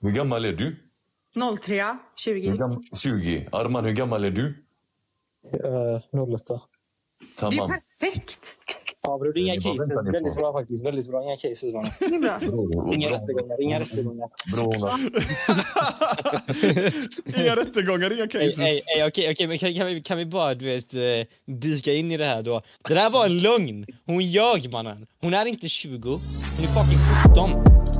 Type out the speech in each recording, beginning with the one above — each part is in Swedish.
Hur gammal är du? 03, 20. Hur gam- 20. Arman, hur gammal är du? Uh, 08. Det är perfekt! Ja, bror, inga cases. Väldigt bra faktiskt. Väldigt bra. Inga cases var det. Bra. Inga rättegångar. Inga rättegångar. inga rättegångar, inga cases. ey, ey, okej, okej, men kan, kan, vi, kan vi bara du vet, eh, dyka in i det här då? Det där var en lögn! Hon ljög mannen! Hon är inte 20, hon är fucking 17!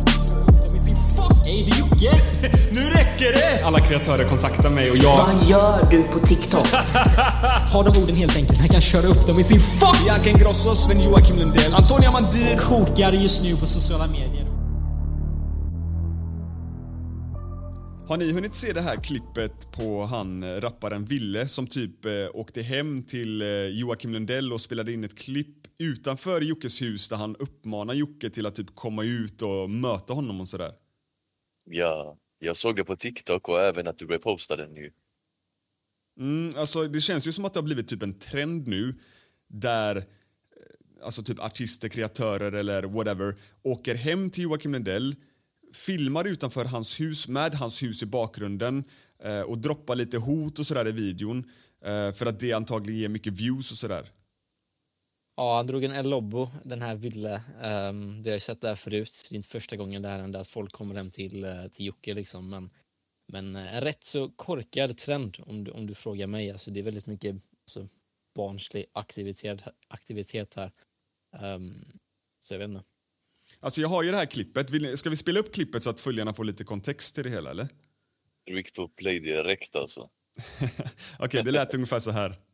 Ey det är Jocke! Nu räcker det! Alla kreatörer kontaktar mig och jag... Vad gör du på TikTok? Ta de orden helt enkelt. Han kan köra upp dem i sin fuck! Bianca Ingrosso, Sven Joakim Lundell, Antonia Mandir. Kokar just nu på sociala medier. Har ni hunnit se det här klippet på han eh, rapparen Ville som typ eh, åkte hem till eh, Joakim Lundell och spelade in ett klipp utanför Jockes hus där han uppmanar Jocke till att typ komma ut och möta honom och sådär? Ja, jag såg det på TikTok och även att du repostade den nu. Mm, alltså det känns ju som att det har blivit typ en trend nu där eh, alltså typ artister, kreatörer eller whatever åker hem till Joakim Lundell filmar utanför hans hus med hans hus i bakgrunden eh, och droppar lite hot och sådär i videon eh, för att det antagligen ger mycket views och sådär. Ja, han drog en El Lobo, den här Ville. Um, vi har ju sett det här förut. Det är inte första gången det här händer att folk kommer hem till, uh, till Jocke liksom. Men, men uh, en rätt så korkad trend om du, om du frågar mig. Alltså, det är väldigt mycket alltså, barnslig aktivitet, aktivitet här. Um, så jag vet inte. Alltså jag har ju det här klippet. Vill, ska vi spela upp klippet så att följarna får lite kontext till det hela eller? Du gick på play direkt alltså. Okej, det lät ungefär så här.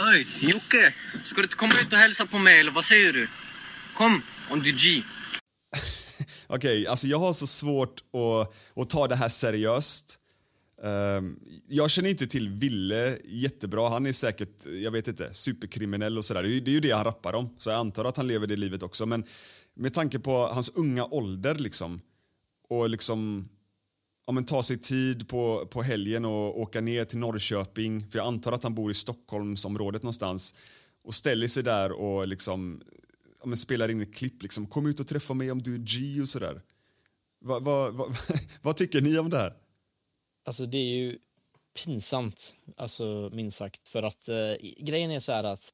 Öj, Jocke! Ska du inte komma ut och hälsa på mig eller vad säger du? Kom, om du G. Okej, alltså jag har så svårt att, att ta det här seriöst. Um, jag känner inte till Ville jättebra. Han är säkert, jag vet inte, superkriminell och sådär. Det, är ju- det är ju det han rappar om. Så jag antar att han lever det livet också. Men med tanke på hans unga ålder liksom och liksom ja, men ta sig tid på, på helgen och åka ner till Norrköping, för jag antar att han bor i Stockholmsområdet någonstans, och ställer sig där och liksom, ja, men spelar in ett klipp. Liksom, Kom ut och träffa mig om du är G och sådär. Va, va, va, vad tycker ni om det här? Alltså det är ju pinsamt, alltså minst sagt. För att eh, grejen är så här att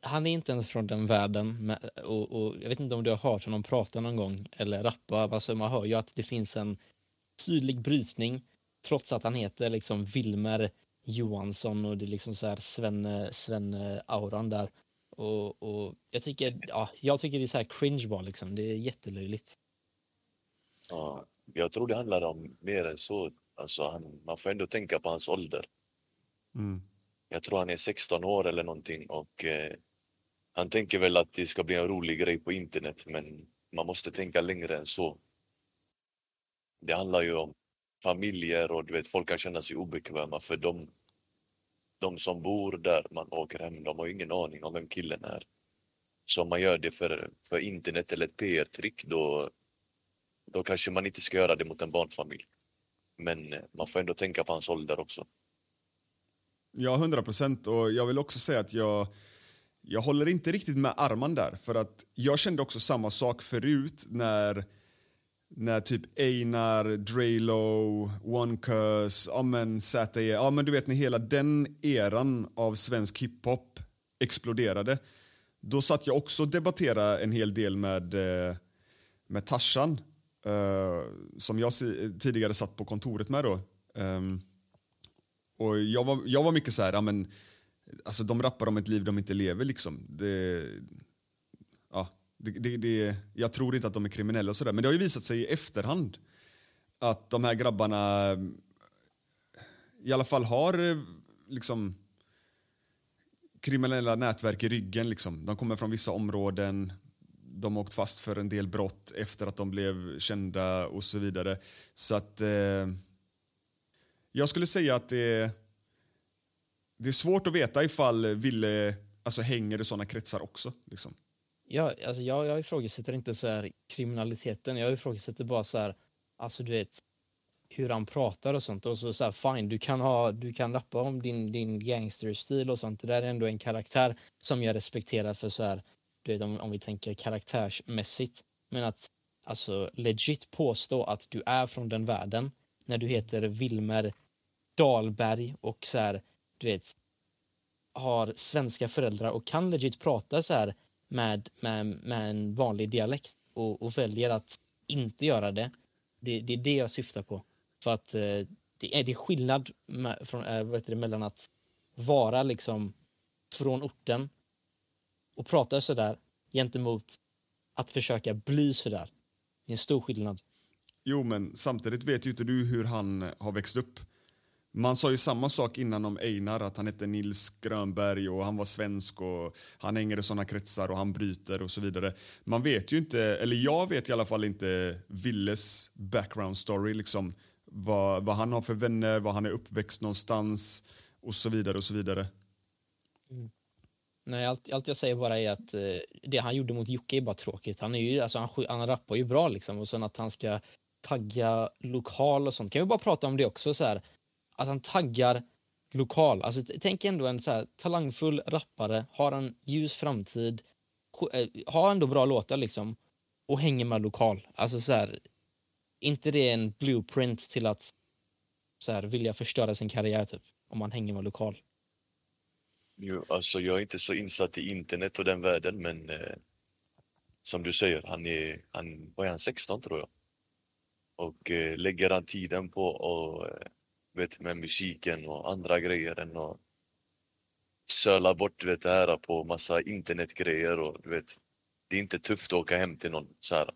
han är inte ens från den världen. Med, och, och jag vet inte om du har hört honom prata någon gång eller rappa. Alltså man hör ju att det finns en tydlig brytning trots att han heter liksom Wilmer Johansson och det är liksom så här Svenne, Svenne-auran där. Och, och jag tycker, ja, jag tycker det är så här cringe bara liksom. Det är jättelöjligt. Ja, jag tror det handlar om mer än så. Alltså han, man får ändå tänka på hans ålder. Mm. Jag tror han är 16 år eller någonting och eh, han tänker väl att det ska bli en rolig grej på internet men man måste tänka längre än så. Det handlar ju om familjer och du vet, folk kan känna sig obekväma för de, de som bor där man åker hem, de har ju ingen aning om vem killen är. Så om man gör det för, för internet eller ett PR-trick då, då kanske man inte ska göra det mot en barnfamilj. Men eh, man får ändå tänka på hans ålder också. Ja, 100 procent. Och jag vill också säga att jag, jag håller inte riktigt med Arman där. För att jag kände också samma sak förut när, när typ Einar, Drelo, One Curse, ja men ZE, ja men du vet när hela den eran av svensk hiphop exploderade. Då satt jag också och debatterade en hel del med, eh, med Tarzan eh, som jag tidigare satt på kontoret med. Då. Ehm, och jag var, jag var mycket så här, ja, men, alltså, de rappar om ett liv de inte lever. Liksom. Det, ja, det, det, det, jag tror inte att de är kriminella, och sådär. men det har ju visat sig i efterhand att de här grabbarna eh, i alla fall har eh, liksom kriminella nätverk i ryggen. Liksom. De kommer från vissa områden, de har åkt fast för en del brott efter att de blev kända och så vidare. Så att eh, jag skulle säga att det, det är svårt att veta ifall Ville alltså, hänger i såna kretsar också. Liksom. Ja, alltså jag, jag ifrågasätter inte så här kriminaliteten, jag ifrågasätter bara så här, alltså du vet, hur han pratar och sånt. Och så, så här, fine, du kan, ha, du kan rappa om din, din gangsterstil och sånt. Det där är ändå en karaktär som jag respekterar för så här, du vet om, om vi tänker karaktärsmässigt. Men att alltså legit påstå att du är från den världen när du heter Wilmer Dahlberg och så här, du vet, har svenska föräldrar och kan legit prata så här med, med, med en vanlig dialekt och, och väljer att inte göra det. det. Det är det jag syftar på. För att eh, det, är, det är skillnad med, från, eh, vad heter det, mellan att vara liksom från orten och prata sådär gentemot att försöka bli sådär. Det är en stor skillnad. Jo, men samtidigt vet ju inte du hur han har växt upp. Man sa ju samma sak innan om Einar, att han hette Nils Grönberg och han var svensk och han hänger i såna kretsar och han bryter och så vidare. Man vet ju inte, eller jag vet i alla fall inte Villes background story, liksom vad, vad han har för vänner, var han är uppväxt någonstans och så vidare och så vidare. Mm. Nej, allt, allt jag säger bara är att eh, det han gjorde mot Jocke är bara tråkigt. Han, är ju, alltså, han, han rappar ju bra liksom och sen att han ska tagga lokal och sånt. Kan vi bara prata om det också så här? Att han taggar lokal. Alltså tänk ändå en så här talangfull rappare, har en ljus framtid, eh, har ändå bra låtar liksom och hänger med lokal. Alltså så här, inte det en blueprint till att så här, vilja förstöra sin karriär typ om man hänger med lokal. Jo, alltså jag är inte så insatt i internet och den världen men eh, som du säger, han är, han, vad är han, 16 tror jag. Och eh, lägger han tiden på att... Eh, vet, med musiken och andra grejer än att söla bort vet, det här på massa internetgrejer och du vet, det är inte tufft att åka hem till någon så här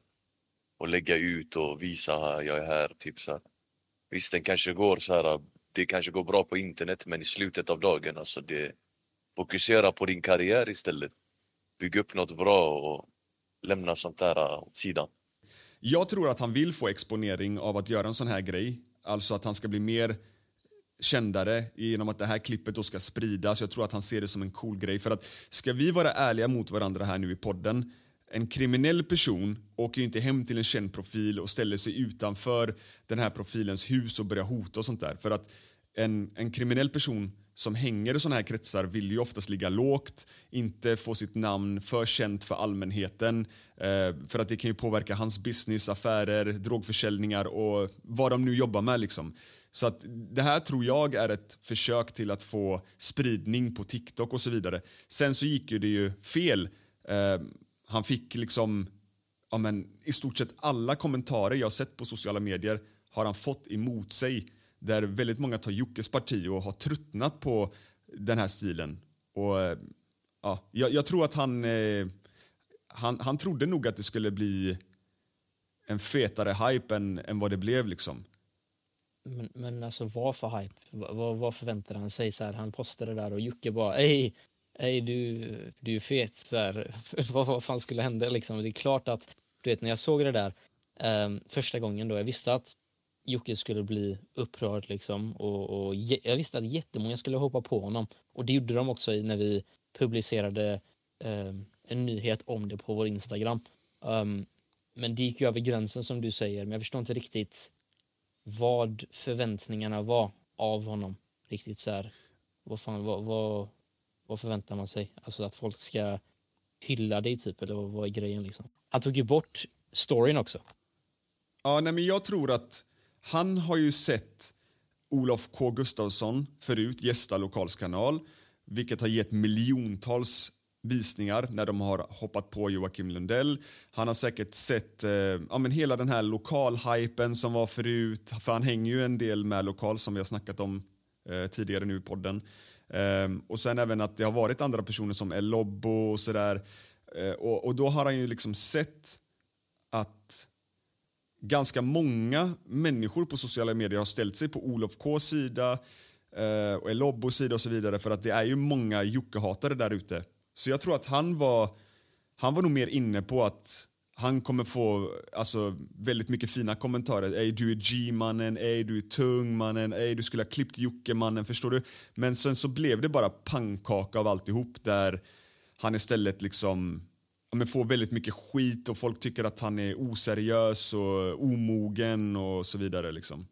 och lägga ut och visa jag är här, typ så här. Visst, den kanske går så här, det kanske går bra på internet men i slutet av dagen alltså det Fokusera på din karriär istället. Bygg upp något bra och lämna sånt där äh, åt sidan. Jag tror att han vill få exponering av att göra en sån här grej. Alltså att han ska bli mer kändare genom att det här klippet då ska spridas. Jag tror att han ser det som en cool grej. För att ska vi vara ärliga mot varandra här nu i podden en kriminell person åker ju inte hem till en känd profil och ställer sig utanför den här profilens hus och börjar hota och sånt där. För att en, en kriminell person som hänger i såna här kretsar vill ju oftast ligga lågt, inte få sitt namn för känt för allmänheten. Eh, för att det kan ju påverka hans business, affärer, drogförsäljningar och vad de nu jobbar med. Liksom. Så att det här tror jag är ett försök till att få spridning på TikTok och så vidare. Sen så gick ju det ju fel. Eh, han fick liksom, ja men i stort sett alla kommentarer jag sett på sociala medier har han fått emot sig där väldigt många tar Jockes parti och har tröttnat på den här stilen. Och, eh, ja, jag, jag tror att han, eh, han, han trodde nog att det skulle bli en fetare hype än, än vad det blev. liksom. Men, men alltså vad för hype? Vad, vad, vad förväntade han sig? Så här, han postade där och Jocke bara ej, ej du, du är fet. Så här, vad, vad fan skulle hända liksom? Det är klart att, du vet när jag såg det där eh, första gången då, jag visste att Jocke skulle bli upprörd liksom och, och jag visste att jättemånga skulle hoppa på honom och det gjorde de också när vi publicerade eh, en nyhet om det på vår Instagram. Um, men det gick ju över gränsen som du säger, men jag förstår inte riktigt vad förväntningarna var av honom. Riktigt så här, vad, fan, vad, vad, vad förväntar man sig? Alltså att folk ska hylla dig typ, eller vad, vad är grejen liksom? Han tog ju bort storyn också. Ja, nej, men jag tror att han har ju sett Olof K Gustafsson förut gästa Lokalskanal vilket har gett miljontals visningar när de har hoppat på Joakim Lundell. Han har säkert sett eh, ja, men hela den här lokalhypen som var förut. För han hänger ju en del med lokal som vi har snackat om eh, tidigare nu i podden. Eh, och sen även att det har varit andra personer som El Lobbo och sådär. Eh, och, och då har han ju liksom sett att ganska många människor på sociala medier har ställt sig på Olof Ks sida eh, och Lobbos sida och så vidare för att det är ju många Jocke-hatare där ute. Så jag tror att han var, han var nog mer inne på att han kommer få alltså, väldigt mycket fina kommentarer. Ej, du är G-mannen, ej, du är tung mannen, ej, du skulle ha klippt Jocke-mannen, förstår du? Men sen så blev det bara pannkaka av alltihop där han istället liksom men får väldigt mycket skit och folk tycker att han är oseriös och omogen och så vidare liksom.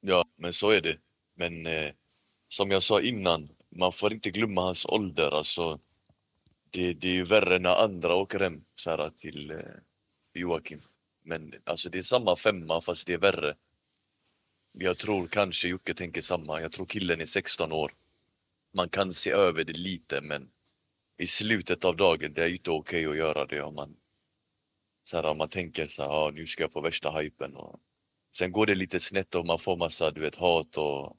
Ja, men så är det. Men eh, som jag sa innan, man får inte glömma hans ålder. Alltså, det, det är ju värre när andra åker hem så här, till eh, Joakim. Men alltså, det är samma femma fast det är värre. Jag tror kanske Jocke tänker samma. Jag tror killen är 16 år. Man kan se över det lite men i slutet av dagen, det är ju inte okej att göra det om man, så här, om man tänker så här, ah, nu ska jag på värsta hypen. Och, sen går det lite snett och man får massa du vet, hat och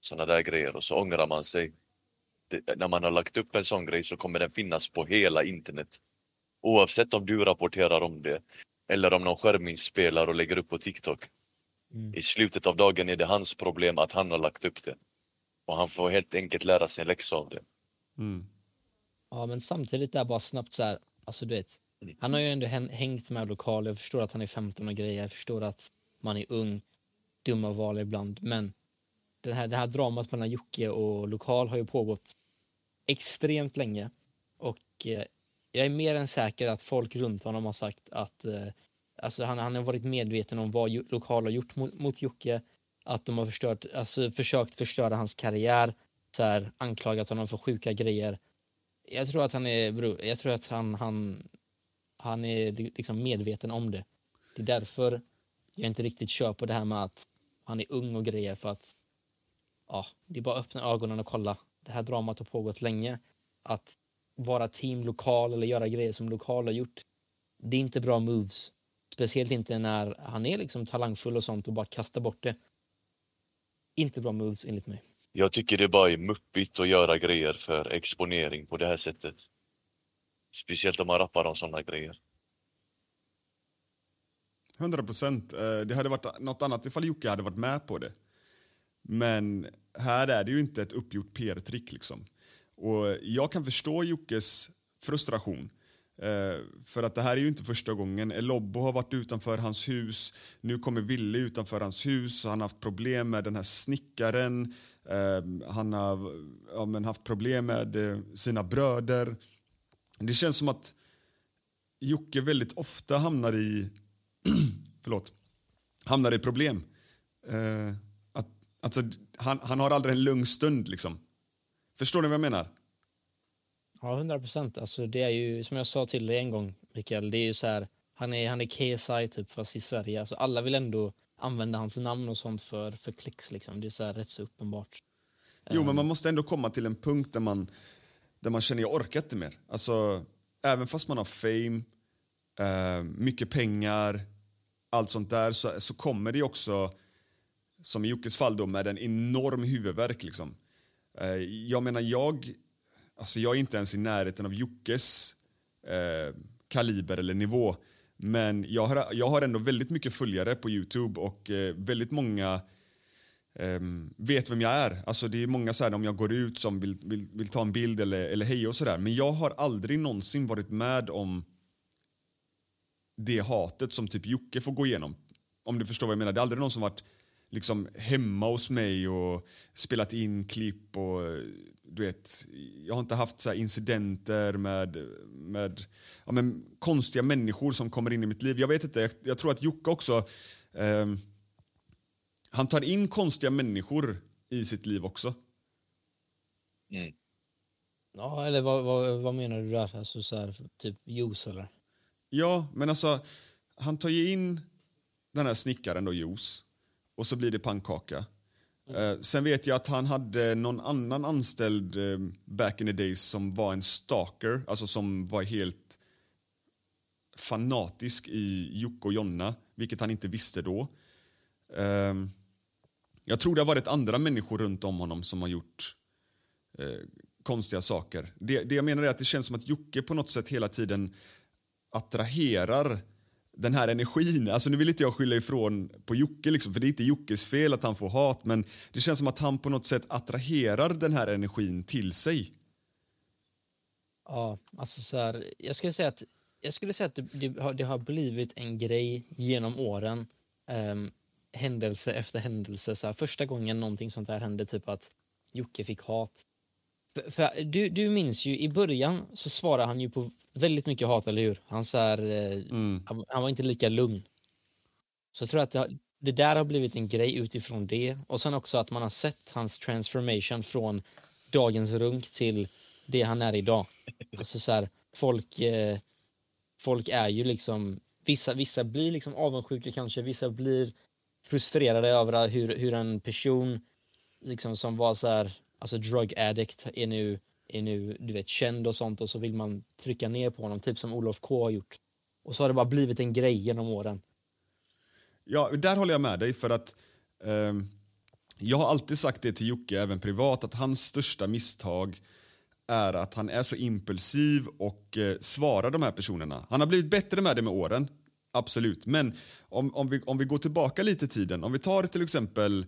såna där grejer och så ångrar man sig. Det, när man har lagt upp en sån grej så kommer den finnas på hela internet. Oavsett om du rapporterar om det eller om någon skärminspelar och lägger upp på TikTok. Mm. I slutet av dagen är det hans problem att han har lagt upp det. Och han får helt enkelt lära sig en läxa av det. Mm. Ja, men samtidigt där bara snabbt så här, alltså du vet, han har ju ändå hängt med lokal, jag förstår att han är 15 och grejer, jag förstår att man är ung, dumma val ibland, men det här, det här dramat mellan Jocke och lokal har ju pågått extremt länge. Och eh, jag är mer än säker att folk runt honom har sagt att eh, alltså han, han har varit medveten om vad lokal har gjort mot, mot Jocke, att de har förstört, alltså försökt förstöra hans karriär, så här, anklagat honom för sjuka grejer. Jag tror att han är, bro, jag tror att han, han, han är liksom medveten om det. Det är därför jag inte riktigt kör på det här med att han är ung och grejer för att ja, det är bara att öppna ögonen och kolla. Det här dramat har pågått länge. Att vara team lokal eller göra grejer som lokal har gjort, det är inte bra moves. Speciellt inte när han är liksom talangfull och sånt och bara kastar bort det. Inte bra moves enligt mig. Jag tycker det bara är muppigt att göra grejer för exponering på det här sättet. Speciellt om man rappar om sådana grejer. 100 procent. Eh, det hade varit något annat ifall Jocke hade varit med på det. Men här är det ju inte ett uppgjort PR-trick. Liksom. Och jag kan förstå Jockes frustration. Eh, för att det här är ju inte första gången. Lobbo har varit utanför hans hus. Nu kommer Ville utanför hans hus. Han har haft problem med den här snickaren. Eh, han har ja, men haft problem med eh, sina bröder. Det känns som att Jocke väldigt ofta hamnar i förlåt, hamnar i problem. Eh, att, alltså, han, han har aldrig en lugn stund. Liksom. Förstår ni vad jag menar? Ja, 100 procent. Alltså, det är ju som jag sa till dig en gång, Mikael, det är ju så här, han är, han är KSI typ fast i Sverige. Alltså, alla vill ändå använda hans namn och sånt för, för klicks liksom. Det är så här rätt så uppenbart. Jo, men man måste ändå komma till en punkt där man, där man känner jag orkar inte mer. Alltså, även fast man har fame, eh, mycket pengar, allt sånt där så, så kommer det också, som i Jockes fall, då, med en enorm huvudvärk. Liksom. Eh, jag menar, jag, alltså jag är inte ens i närheten av Jockes eh, kaliber eller nivå. Men jag har, jag har ändå väldigt mycket följare på Youtube och eh, väldigt många ehm, vet vem jag är. Alltså det är många så här, om jag går ut som vill, vill, vill ta en bild eller, eller heja och sådär. Men jag har aldrig någonsin varit med om det hatet som typ Jocke får gå igenom. Om du förstår vad jag menar. Det är aldrig någon som varit liksom hemma hos mig och spelat in klipp och du vet, jag har inte haft så här incidenter med, med ja, men, konstiga människor som kommer in i mitt liv. Jag vet inte, jag, jag tror att Jocke också ehm, han tar in konstiga människor i sitt liv också. Mm. Ja, eller vad, vad, vad menar du där? Alltså så här, typ juice eller? Ja, men alltså han tar ju in den här snickaren då, Juice, och så blir det pannkaka. Eh, sen vet jag att han hade någon annan anställd eh, back in the days som var en stalker, alltså som var helt fanatisk i Jocke och Jonna, vilket han inte visste då. Ehm, jag tror det har varit andra människor runt om honom som har gjort eh, konstiga saker. Det, det jag menar är att det känns som att Jocke på något sätt hela tiden attraherar den här energin. Alltså nu vill inte jag skylla ifrån på Jocke, liksom, för det är inte Jockes fel att han får hat, men det känns som att han på något sätt attraherar den här energin till sig. Ja, alltså så här, jag skulle säga att, jag skulle säga att det, det, har, det har blivit en grej genom åren. Um, händelse efter händelse. Så här, första gången någonting sånt här hände, typ att Jocke fick hat. För, för, du, du minns ju, i början så svarade han ju på väldigt mycket hat, eller hur? Han, så här, eh, han, han, var inte lika lugn. Så jag tror att det, har, det, där har blivit en grej utifrån det. Och sen också att man har sett hans transformation från dagens runk till det han är idag. Alltså så här, folk, eh, folk är ju liksom, vissa, vissa blir liksom avundsjuka kanske, vissa blir frustrerade över hur, hur en person liksom som var så här, alltså drug addict är nu, är nu du vet, känd och sånt och så vill man trycka ner på honom, typ som Olof K har gjort. Och så har det bara blivit en grej genom åren. Ja, där håller jag med dig för att eh, jag har alltid sagt det till Jocke, även privat, att hans största misstag är att han är så impulsiv och eh, svarar de här personerna. Han har blivit bättre med det med åren, absolut. Men om, om, vi, om vi går tillbaka lite i tiden, om vi tar till exempel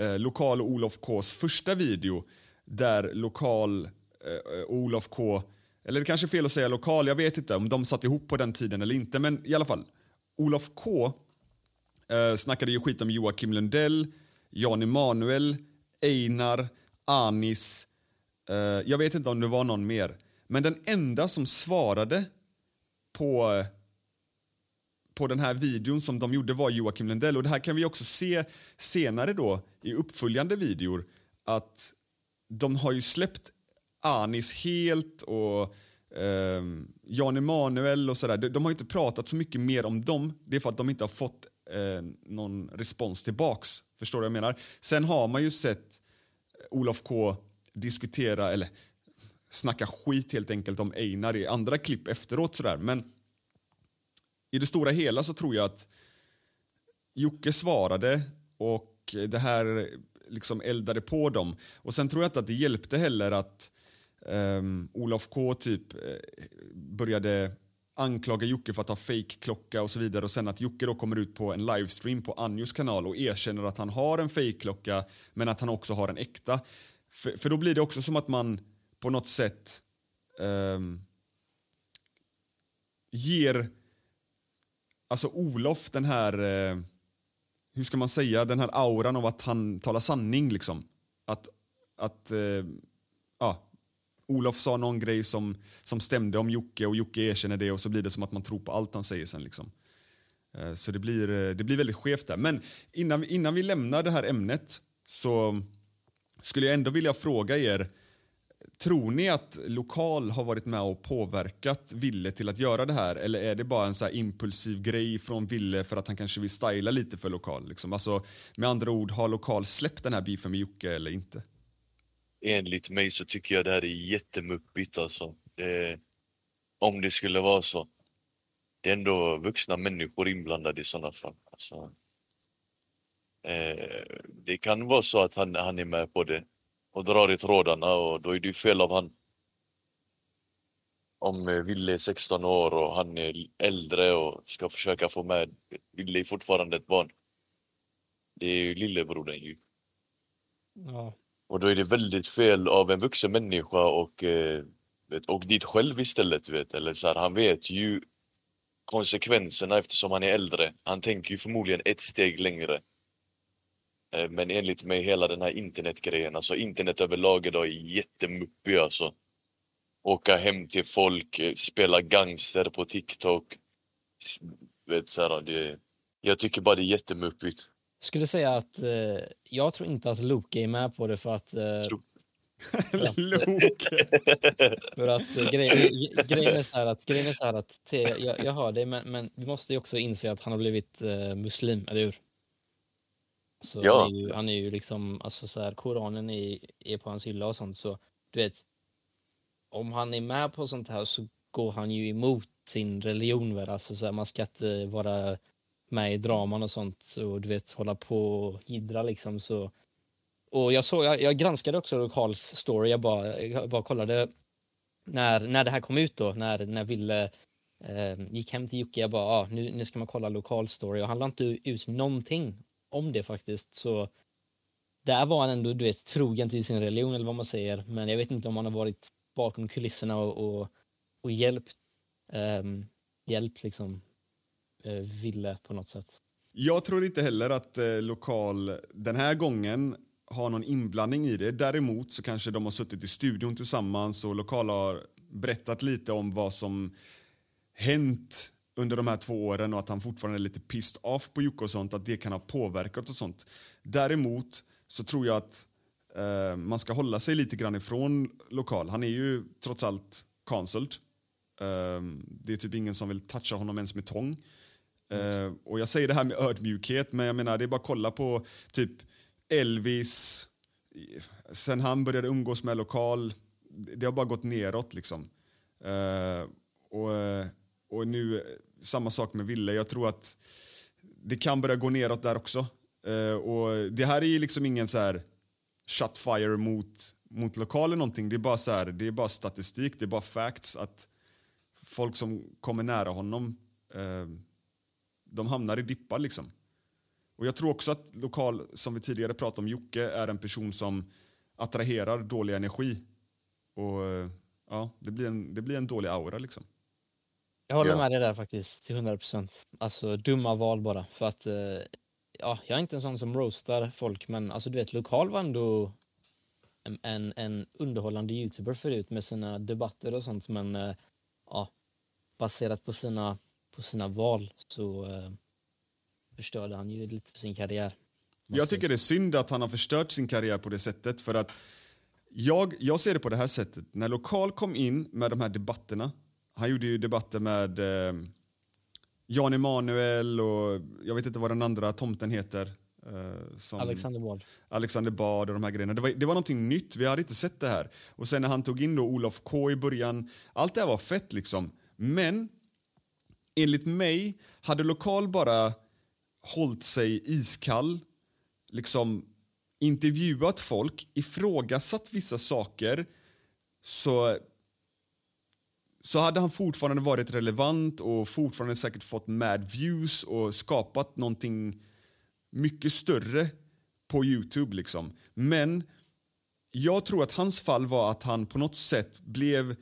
eh, Lokal och Olof Ks första video där Lokal eh, och Olof K, eller det kanske är fel att säga Lokal, jag vet inte om de satt ihop på den tiden eller inte, men i alla fall. Olof K eh, snackade ju skit om Joakim Lundell, Jan Emanuel, Einar, Anis, eh, jag vet inte om det var någon mer. Men den enda som svarade på på den här videon som de gjorde var Joakim Lundell. Och det här kan vi också se senare då i uppföljande videor att de har ju släppt Anis helt och eh, Jan Emanuel och sådär. De, de har inte pratat så mycket mer om dem. Det är för att de inte har fått eh, någon respons tillbaks. Förstår du vad jag menar? Sen har man ju sett eh, Olof K diskutera, eller snacka skit helt enkelt om Einar i andra klipp efteråt sådär. Men i det stora hela så tror jag att Jocke svarade och det här liksom eldade på dem. Och sen tror jag inte att det hjälpte heller att um, Olof K typ eh, började anklaga Jocke för att ha fake-klocka och så vidare och sen att Jocke då kommer ut på en livestream på Anjos kanal och erkänner att han har en fake-klocka men att han också har en äkta. För, för, då blir det också som att man på något sätt um, ger alltså Olof, den här, uh, hur ska man säga, den här auran av att han talar sanning liksom. Att, att eh, ja, Olof sa någon grej som, som stämde om Jocke och Jocke erkänner det och så blir det som att man tror på allt han säger sen liksom. Eh, så det blir, eh, det blir väldigt skevt där. Men innan, innan vi lämnar det här ämnet så skulle jag ändå vilja fråga er Tror ni att Lokal har varit med och påverkat Ville till att göra det här eller är det bara en så impulsiv grej från Ville för att han kanske vill styla lite för Lokal? Liksom? Alltså, med andra ord, har Lokal släppt den här beefen med Jocke eller inte? Enligt mig så tycker jag det här är jättemuppigt alltså. Det, om det skulle vara så. Det är ändå vuxna människor inblandade i sådana fall. Alltså, eh, det kan vara så att han, han är med på det och drar i trådarna och då är det ju fel av han. Om eh, Ville är 16 år och han är äldre och ska försöka få med Ville är fortfarande ett barn. Det är ju lillebrodern ju. Ja. Och då är det väldigt fel av en vuxen människa och, eh, och dit själv istället. Vet, eller så här, han vet ju konsekvenserna eftersom han är äldre. Han tänker ju förmodligen ett steg längre. Eh, men enligt mig hela den här internetgrejen, alltså internet överlag idag är jättemuppig alltså. Åka hem till folk, eh, spela gangster på TikTok. Vet, så här, det, jag tycker bara det är jättemuppigt. Skulle säga att eh, jag tror inte att Loke är med på det för att... Eh, Loke! för att eh, grejen, grejen är så här att, grejen är så här att te, jag, jag hör det men, men vi måste ju också inse att han har blivit eh, muslim, eller hur? Så Ja. han, är ju, han är ju liksom, alltså så här, Koranen är, är på hans hylla och sånt så du vet, om han är med på sånt här så går han ju emot sin religion väl, alltså så här, man ska inte vara med i draman och sånt och du vet hålla på och jiddra liksom så. Och jag såg, jag, jag granskade också Lokals story, jag bara, jag bara kollade när, när det här kom ut då, när, när Ville eh, gick hem till Jocke, jag bara, ah, nu, nu ska man kolla lokal story och han la inte ut någonting om det faktiskt. Så där var han ändå, du vet, trogen till sin religion eller vad man säger. Men jag vet inte om han har varit bakom kulisserna och, och, och hjälpt, ehm, um, hjälpt liksom uh, Ville på något sätt. Jag tror inte heller att eh, lokal den här gången har någon inblandning i det. Däremot så kanske de har suttit i studion tillsammans och lokal har berättat lite om vad som hänt under de här två åren och att han fortfarande är lite pissed off på Jocke och sånt, att det kan ha påverkat och sånt. Däremot så tror jag att eh, man ska hålla sig lite grann ifrån lokal. Han är ju trots allt cancelled. Eh, det är typ ingen som vill toucha honom ens med tång. Eh, och jag säger det här med ödmjukhet, men jag menar det är bara att kolla på typ Elvis, sen han började umgås med lokal, det har bara gått neråt liksom. Eh, och, och nu, samma sak med Ville, jag tror att det kan börja gå neråt där också. Uh, och det här är ju liksom ingen så här shutfire mot, mot lokalen någonting, det är bara så här, det är bara statistik, det är bara facts att folk som kommer nära honom uh, de hamnar i dippar liksom. Och jag tror också att lokal, som vi tidigare pratade om, Jocke är en person som attraherar dålig energi. Och eh, ja, det blir en, det blir en dålig aura liksom. Jag håller Ja. med dig där faktiskt, till 100 procent. Alltså dumma val bara. För att, eh, ja, jag är inte en sån som roastar folk, men alltså du vet, Lokal var ändå en, en, en underhållande youtuber förut med sina debatter och sånt, men eh, ja, baserat på sina, på sina val så eh, förstörde han ju lite för sin karriär. Jag tycker det är synd att han har förstört sin karriär på det sättet. För att jag, jag ser det på det här sättet. När Lokal kom in med de här debatterna. Han gjorde ju debatter med eh, Jan Emanuel och jag vet inte vad den andra tomten heter. Eh, som Alexander Bard. Alexander Bard och de här grejerna. Det var, det var någonting nytt, vi hade inte sett det här. Och sen när han tog in då Olof K i början, allt det här var fett liksom. Men enligt mig hade Lokal bara hållit sig iskall, liksom intervjuat folk, ifrågasatt vissa saker så, så hade han fortfarande varit relevant och fortfarande säkert fått mad views och skapat någonting mycket större på Youtube. Liksom. Men jag tror att hans fall var att han på något sätt blev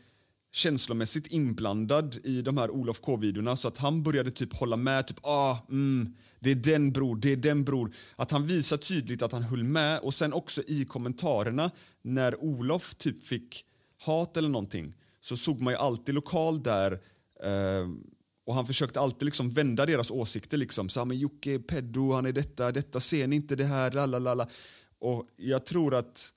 känslomässigt inblandad i de här Olof K-videorna så att han började typ hålla med. Typ, ah, mm, det är den bror, det är den bror. Att han visar tydligt att han höll med och sen också i kommentarerna när Olof typ fick hat eller någonting så såg man ju alltid lokal där eh, och han försökte alltid liksom vända deras åsikter. Liksom. Så, men Jocke är pedo, han är detta, detta, ser ni inte det här? Lalalala. Och jag tror att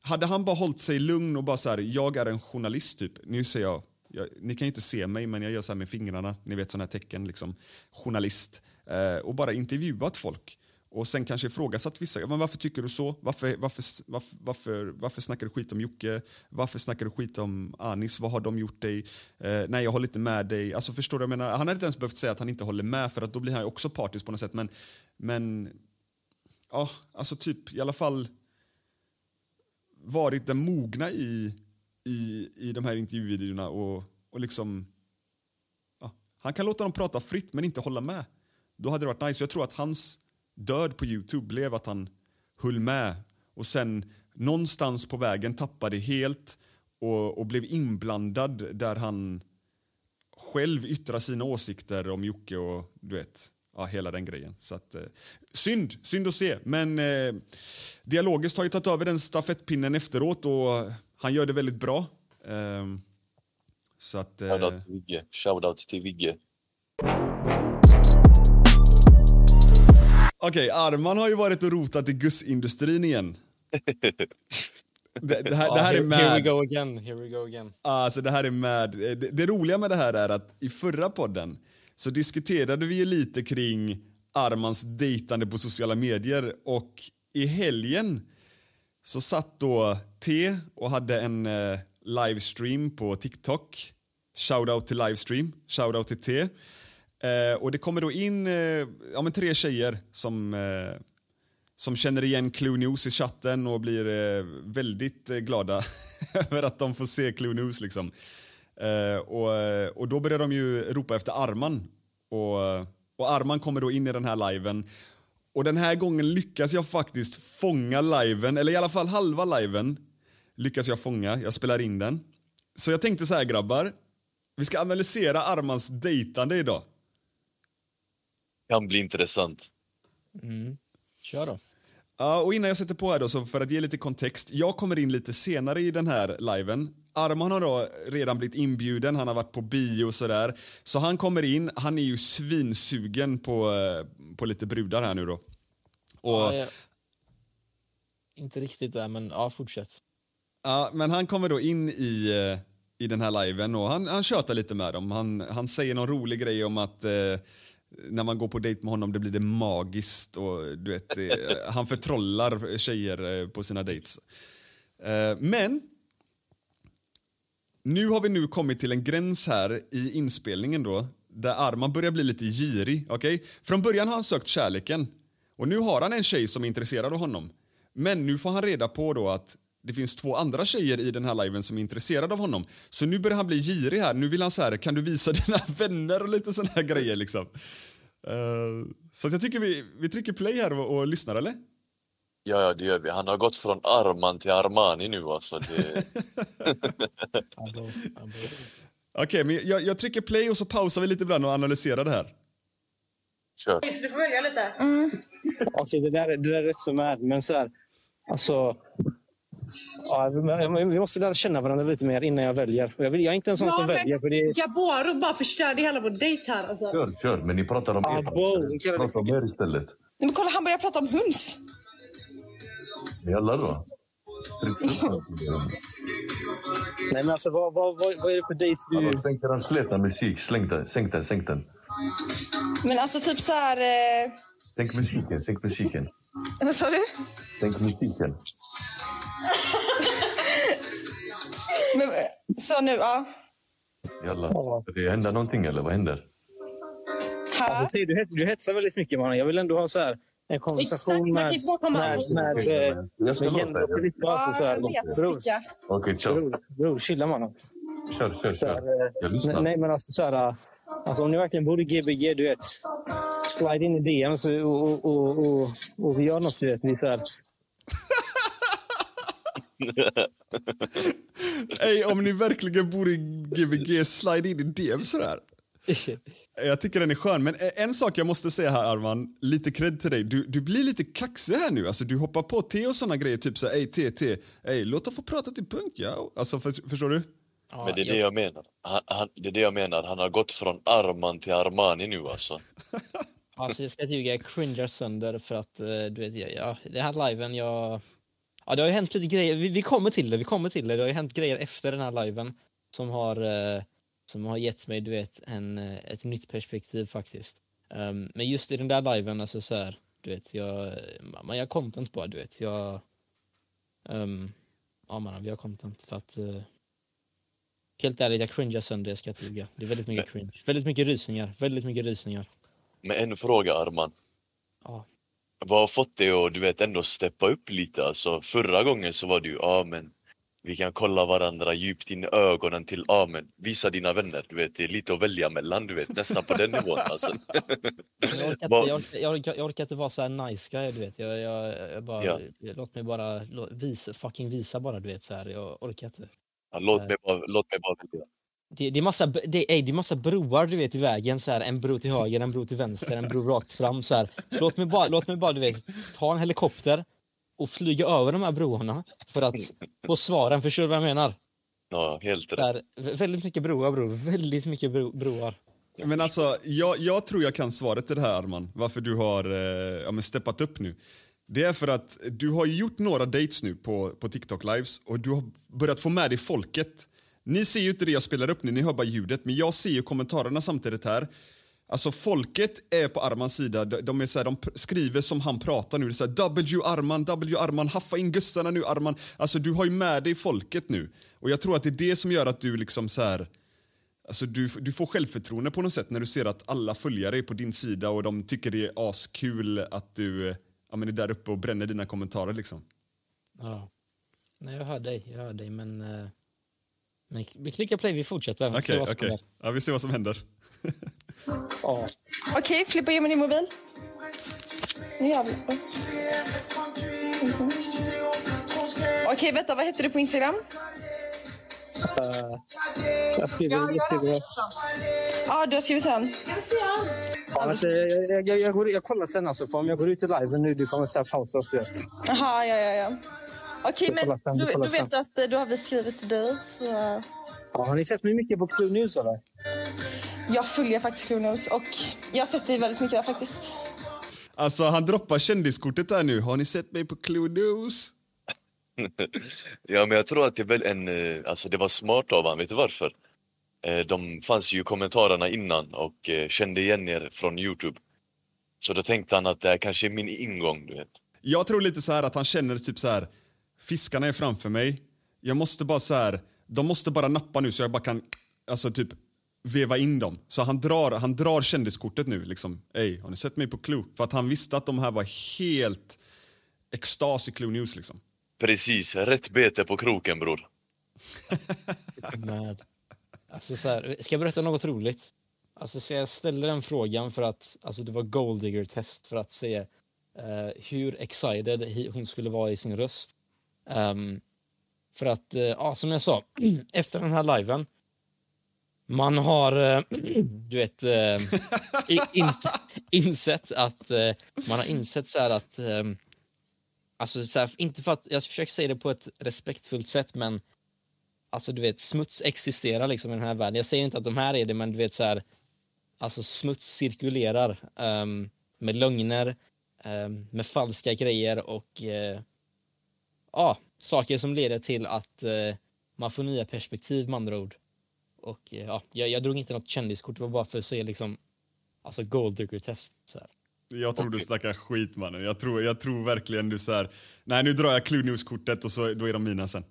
hade han bara hållit sig lugn och bara så här, jag är en journalist typ. Nu säger jag, jag ni kan ju inte se mig men jag gör så här med fingrarna, ni vet sådana här tecken liksom. Journalist. Eh, och bara intervjuat folk. Och sen kanske ifrågasatt vissa. Men varför tycker du så? Varför, varför, varför, varför, varför snackar du skit om Jocke? Varför snackar du skit om Anis? Vad har de gjort dig? Eh, nej, jag håller inte med dig. Alltså, förstår du? Jag menar, han hade inte ens behövt säga att han inte håller med för att då blir han också partisk på något sätt. Men, men ja, alltså typ i alla fall varit den mogna i, i, i de här intervjuvideorna och, och liksom... Ja, han kan låta dem prata fritt men inte hålla med. Då hade det varit nice. Jag tror att hans död på Youtube blev att han höll med och sen någonstans på vägen tappade helt och, och blev inblandad där han själv yttrar sina åsikter om Jocke och du vet, ja, hela den grejen. Så att, eh, synd, synd att se. Men eh, Dialogiskt har ju tagit över den stafettpinnen efteråt och han gör det väldigt bra. Eh, så att... Eh, Shoutout till Vigge. Shoutout till Vigge. Okej, Arman har ju varit och rotat i gussindustrin igen. Det, det, här, Ja, det här är here, here we go again, here we go again. Alltså det här är med. Det, det roliga med det här är att i förra podden så diskuterade vi ju lite kring Armans dejtande på sociala medier. Och i helgen så satt då T och hade en eh, livestream på TikTok. Shoutout till livestream, shoutout till T. Eh, och det kommer då in eh, ja, men tre tjejer som, eh, som känner igen Clue News i chatten och blir eh, väldigt eh, glada över att de får se Clue News. Liksom. Eh, och, eh, och då börjar de ju ropa efter Arman. Och, och Arman kommer då in i den här liven. Och den här gången lyckas jag faktiskt fånga liven, eller i alla fall halva liven lyckas jag fånga. Jag spelar in den. Så jag tänkte så här grabbar, vi ska analysera Armans dejtande idag. Kan bli intressant. Mm. Kör då. Ja, och innan jag sätter på här då, så för att ge lite kontext. Jag kommer in lite senare i den här liven. Arman har då redan blivit inbjuden, han har varit på bio och sådär. Så han kommer in, han är ju svinsugen på, eh, på lite brudar här nu då. Och, Ja, jag... Inte riktigt där, men ja, fortsätt. Ja, men han kommer då in i, eh, i den här liven och han, han tjötar lite med dem. Han, han säger någon rolig grej om att eh, när man går på dejt med honom det blir det magiskt och du vet, eh, han förtrollar tjejer eh, på sina dates. Eh, men nu har vi nu kommit till en gräns här i inspelningen då där Arman börjar bli lite girig. Okay? Från början har han sökt kärleken och nu har han en tjej som är intresserad av honom. Men nu får han reda på då att det finns två andra tjejer i den här liven som är intresserade av honom. Så nu börjar han bli girig här. Nu vill han så här, kan du visa dina vänner och lite såna här grejer liksom. Eh, så jag tycker vi, vi trycker play här och, och lyssnar eller? Ja, ja, det gör vi. Han har gått från Arman till Armani nu alltså. Det... Okej, men jag, jag trycker play och så pausar vi lite ibland och analyserar det här. Kör. Du får välja lite. Mm. Okej, det, där, det där är rätt så med. Men så här, alltså... Ja, vi- måste lära känna varandra lite mer innan jag väljer. Jag, vill, jag är inte en sån som väljer. För det, Gaboro bara förstörde hela vår dejt här. Alltså. Kör, kör. Men ni pratar om Ah, er. Prata om er istället. Nej, men kolla, han börjar prata om höns. Jalla då. nej, men alltså, vad, vad, vad, vad är det för dejt du... Alltså, sänk den släta musik. Släng den, sänk den, sänk den. Men alltså typ så här... Eh... Sänk musiken, sänk musiken. Vad sa du? Sänk musiken. Men, eh, så nu, ja. Jalla. Det händer någonting eller vad händer? Alltså, du, du hetsar väldigt mycket honom. Jag vill ändå ha så här, en konversation Exakt, man med, kan inte bara komma med, med, med, ska med Jenny och Filippa. Alltså, så här, bror, kör. bror, bror, chilla honom. Kör, kör, kör. eh, Jag lyssnar. nej, men alltså, så här, alltså, om ni verkligen bor i Gbg, du vet. Slide in i DM och, och, och, och vi gör något, du vet. Ni, så här, Ey, om ni verkligen bor i Gbg, slide in i DM sådär. Jag tycker den är skön, men en sak jag måste säga här Arman, lite cred till dig. Du, du blir lite kaxig här nu, alltså du hoppar på T och såna grejer, typ så ey T, T, ey låt dem få prata till punkt, ja. Alltså för, förstår du? Ja, Men det är det jag- jag menar. Han, han, det är det jag menar. Han har gått från Arman till Armani nu alltså. Alltså jag ska inte ljuga, jag cringear sönder för att eh, du vet, jag, ja, det här liven, jag... Ja, det har ju hänt lite grejer, vi, vi kommer till det, vi kommer till det. Det har ju hänt grejer efter den här liven som har, eh, som har gett mig, du vet, en, eh, ett nytt perspektiv faktiskt. Ehm, men just i den där liven, alltså så här, du vet, jag, man gör content bara, du vet. Jag... Um, ja, man, vi har content för att... eh, helt ärligt, jag cringear sönder, jag ska ljuga. Det är väldigt mycket cringe. Väldigt mycket rysningar, väldigt mycket rysningar. Men en fråga Arman. Ja. Vad har fått dig att du vet, ändå steppa upp lite? Alltså, förra gången så var du ja men vi kan kolla varandra djupt in i ögonen till ja men visa dina vänner. Du vet, det är lite att välja mellan, du vet, nästan på den nivån alltså. Jag orkar, inte, jag, orkar, jag, orkar, jag orkar inte vara så här nice guy, du vet. Jag, jag, bara, Ja. Låt mig bara lå- visa, fucking visa bara, du vet. Så här. Jag orkar inte. Ja, låt, mig bara, låt mig bara välja. Det, det, är massa, det, ey, det är massa broar du vet i vägen, så här. en bro till höger, en bro till vänster, en bro rakt fram. Så här. Låt mig bara, låt mig bara du vet, ta en helikopter och flyga över de här broarna för att få svaren. Förstår du vad jag menar? Ja, helt rätt. här, vä- väldigt mycket broar bror, väldigt mycket bro, broar. Men alltså, jag, jag tror jag kan svaret till det här Arman, varför du har eh, ja, men steppat upp nu. Det är för att du har ju gjort några dates nu på, på TikTok lives och du har börjat få med dig folket. Ni ser ju inte det jag spelar upp nu, ni hör bara ljudet, men jag ser ju kommentarerna samtidigt här. Alltså folket är på Armans sida. De, är så här, de skriver som han pratar nu. Det är så här, W Arman, W Arman, haffa in gussarna nu Arman. Alltså du har ju med dig folket nu. Och jag tror att det är det som gör att du liksom så här... Alltså du, du får självförtroende på något sätt när du ser att alla följare är på din sida och de tycker det är askul att du ja, men är där uppe och bränner dina kommentarer liksom. Ja. Nej, jag hör dig, jag hör dig, men... Eh, men vi klickar play, vi fortsätter. Okej, Se vad som okej. händer. Ja, vi ser vad som händer. Ja. Okej, Filippa, ge mig din mobil. Nu jävlar. Mhm. Okej, vänta, vad heter du på Instagram? Uh, jag skriver, jag skriver. Ja, du har skrivit sen. Ja, alltså, jag, jag, jag, jag, går, jag kollar sen alltså, för om jag går ut i live nu, du kommer säga pausa oss, du vet. Jaha, ja, ja, ja. Okej, Du men sen, du, du vet sen. att eh, du har vi skrivit till dig, så... Ja, har ni sett mig mycket på Clue News eller? Jag följer faktiskt Clue News och jag har sett dig väldigt mycket där faktiskt. Alltså han droppar kändiskortet där nu. Har ni sett mig på Clue News? ja, men jag tror att det är väl en, eh, alltså det var smart av han, vet du varför? Eh, De fanns ju i kommentarerna innan och kände igen er från Youtube. Så då tänkte han att det här kanske är min ingång, du vet. Jag tror lite så här att han känner typ så här. Fiskarna är framför mig. Jag måste bara så här. De måste bara nappa nu så jag bara kan alltså typ veva in dem. Så han drar, han drar kändiskortet nu liksom. Ey, har ni sett mig på Clue? För att han visste att de här var helt extas i Clue News liksom. Precis, rätt bete på kroken bror. Med. Alltså så här, ska jag berätta något roligt? Alltså så jag ställde den frågan för att alltså det var golddigger test för att se eh, hur excited hon skulle vara i sin röst. Um, för att, uh, ja som jag sa, efter den här liven man har, uh, du vet, eh, uh, in, insett att man har insett så här att um, Alltså så här, inte för att, jag försöker säga det på ett respektfullt sätt men Alltså du vet, smuts existerar liksom i den här världen. Jag säger inte att de här är det, men du vet så här, alltså smuts cirkulerar um, med lögner, um, med falska grejer och uh, ja, saker som leder till att eh, man får nya perspektiv med andra ord. Och eh, ja, jag, jag drog inte något kändiskort, det var bara för att se liksom, alltså golddigger-test. Jag tror du snackar skit mannen. Jag tror, jag tror verkligen du så här. Nej nu drar jag Clue News-kortet och så, då är de mina sen.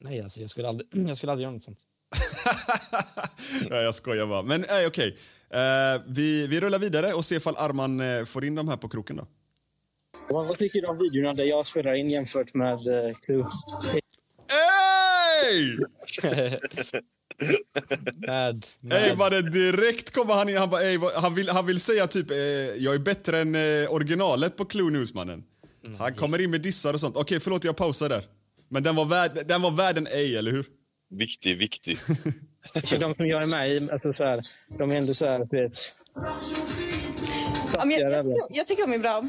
Nej, alltså jag skulle aldrig, jag skulle aldrig göra något sånt. ja, jag skojar bara. Men nej, okej. Eh, vi, vi rullar vidare och ser ifall Arman eh, får in de här på kroken då. Vad, tycker du om videorna där jag spelar in jämfört med uh, Clue? Ey! Mad, Ey mannen, direkt kommer han in. Han, bara, ey, han, vill, han vill säga typ, eh, jag är bättre än eh, originalet på Clue News mannen. Han kommer in med dissar och sånt. Okej, förlåt jag pausar där. Men den var värd, den var värd en ej, eller hur? Viktig, viktig. De som jag är med i, alltså, så här, de är ändå så här, vet... Ja, men jag, jag, tycker- jag tycker de är bra.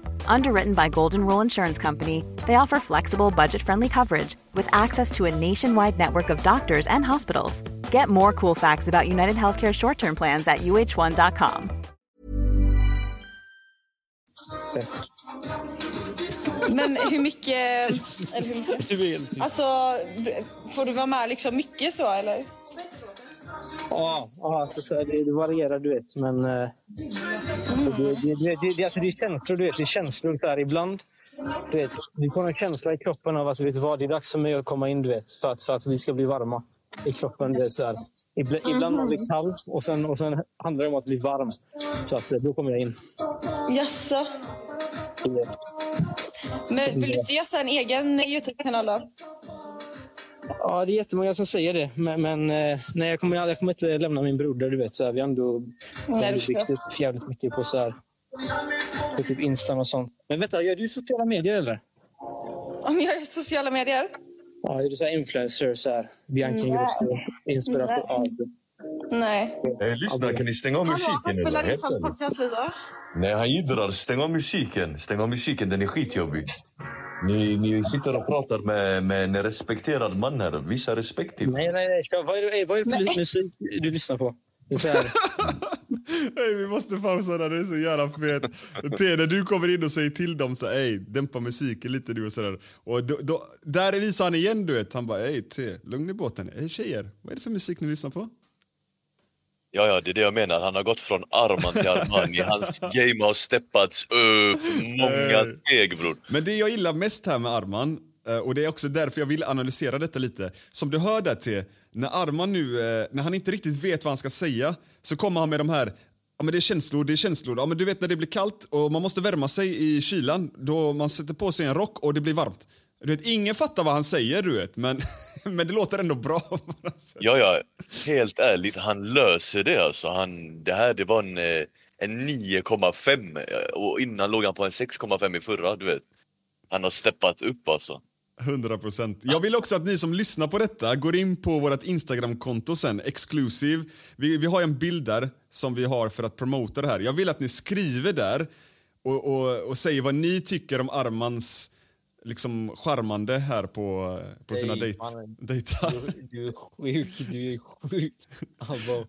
Underwritten by Golden Rule Insurance Company, they offer flexible, budget friendly coverage with access to a nationwide network of doctors and hospitals. Get more cool facts about United Healthcare short term plans at uh1.com. Men hur mycket... eller hur mycket? Alltså, får du vara med liksom mycket så eller? Ja, ja alltså, så det, det varierar, du vet. Men eh, det, det, det, det, det, alltså, det är känslor, du vet. Det är känslor här ibland. Du vet, vi får en känsla i kroppen av att vet du vad, det är dags för mig att komma in, du vet. För att, för att vi ska bli varma i kroppen. Du vet, så här. Ibland, ibland man blir kall och sen, och sen handlar det om att bli varm. Så att, då kommer jag in. Jaså? Men vill du inte göra en egen Youtube-kanal då? Ja, det är jättemånga som säger det. Men, men eh, nej, jag, kommer, jag kommer inte lämna min broder. Du vet, så här, vi har ändå, Nej, byggt upp jävligt mycket på, så här, på typ Insta och sånt. Men vänta, gör du sociala medier eller? Om jag gör sociala medier? Ja, är du så här influencer? Så här, Bianca Nej. Ingrosso, inspiration? Ja, Nej. Eh, lyssna, kan ni stänga av musiken? eller? Spelar Helt in fast podcast Lisa? Nej, han jiddrar. Stäng av musiken. Stäng av musiken, den är skitjobbig. Ni, ni sitter och pratar med, med en respekterad man här. Visa respekt till Nej, nej, nej. Vad är, det- vad är det för musik du lyssnar på? Hey, vi måste pausa där, det är så jävla fet. T, när du kommer in och säger till dem så ey, dämpa musiken lite du och sådär. Och då, då, där visar han igen du vet, han bara ey T, lugn i båten. Ey tjejer, vad är det för musik ni lyssnar på? Ja, ja, det är det jag menar. Han har gått från Arman till Armani. Hans game har steppats upp många steg, bror. Men det jag gillar mest här med Arman, eh, och det är också därför jag vill analysera detta lite. Som du hör där till, när Arman nu, eh, när han inte riktigt vet vad han ska säga, så kommer han med de här Ja, men det är känslor, det är känslor. Ja, men du vet när det blir kallt och man måste värma sig i kylan, då man sätter på sig en rock och det blir varmt. Du vet, ingen fattar vad han säger, du vet, men, men det låter ändå bra. Ja, ja, helt ärligt, han löser det alltså. Han, det här det var en, eh, en 9,5 eh, och innan låg han på en 6,5 i förra, du vet. Han har steppat upp alltså. 100 procent. Jag vill också att ni som lyssnar på detta går in på vårt Instagram-konto sen, Exclusive. Vi, vi har en bild där som vi har för att promota det här. Jag vill att ni skriver där och, och, och säger vad ni tycker om Armans liksom charmande här på, på sina Nej, dejt, dejtar. Du, du är sjuk, du är sjuk. Alltså,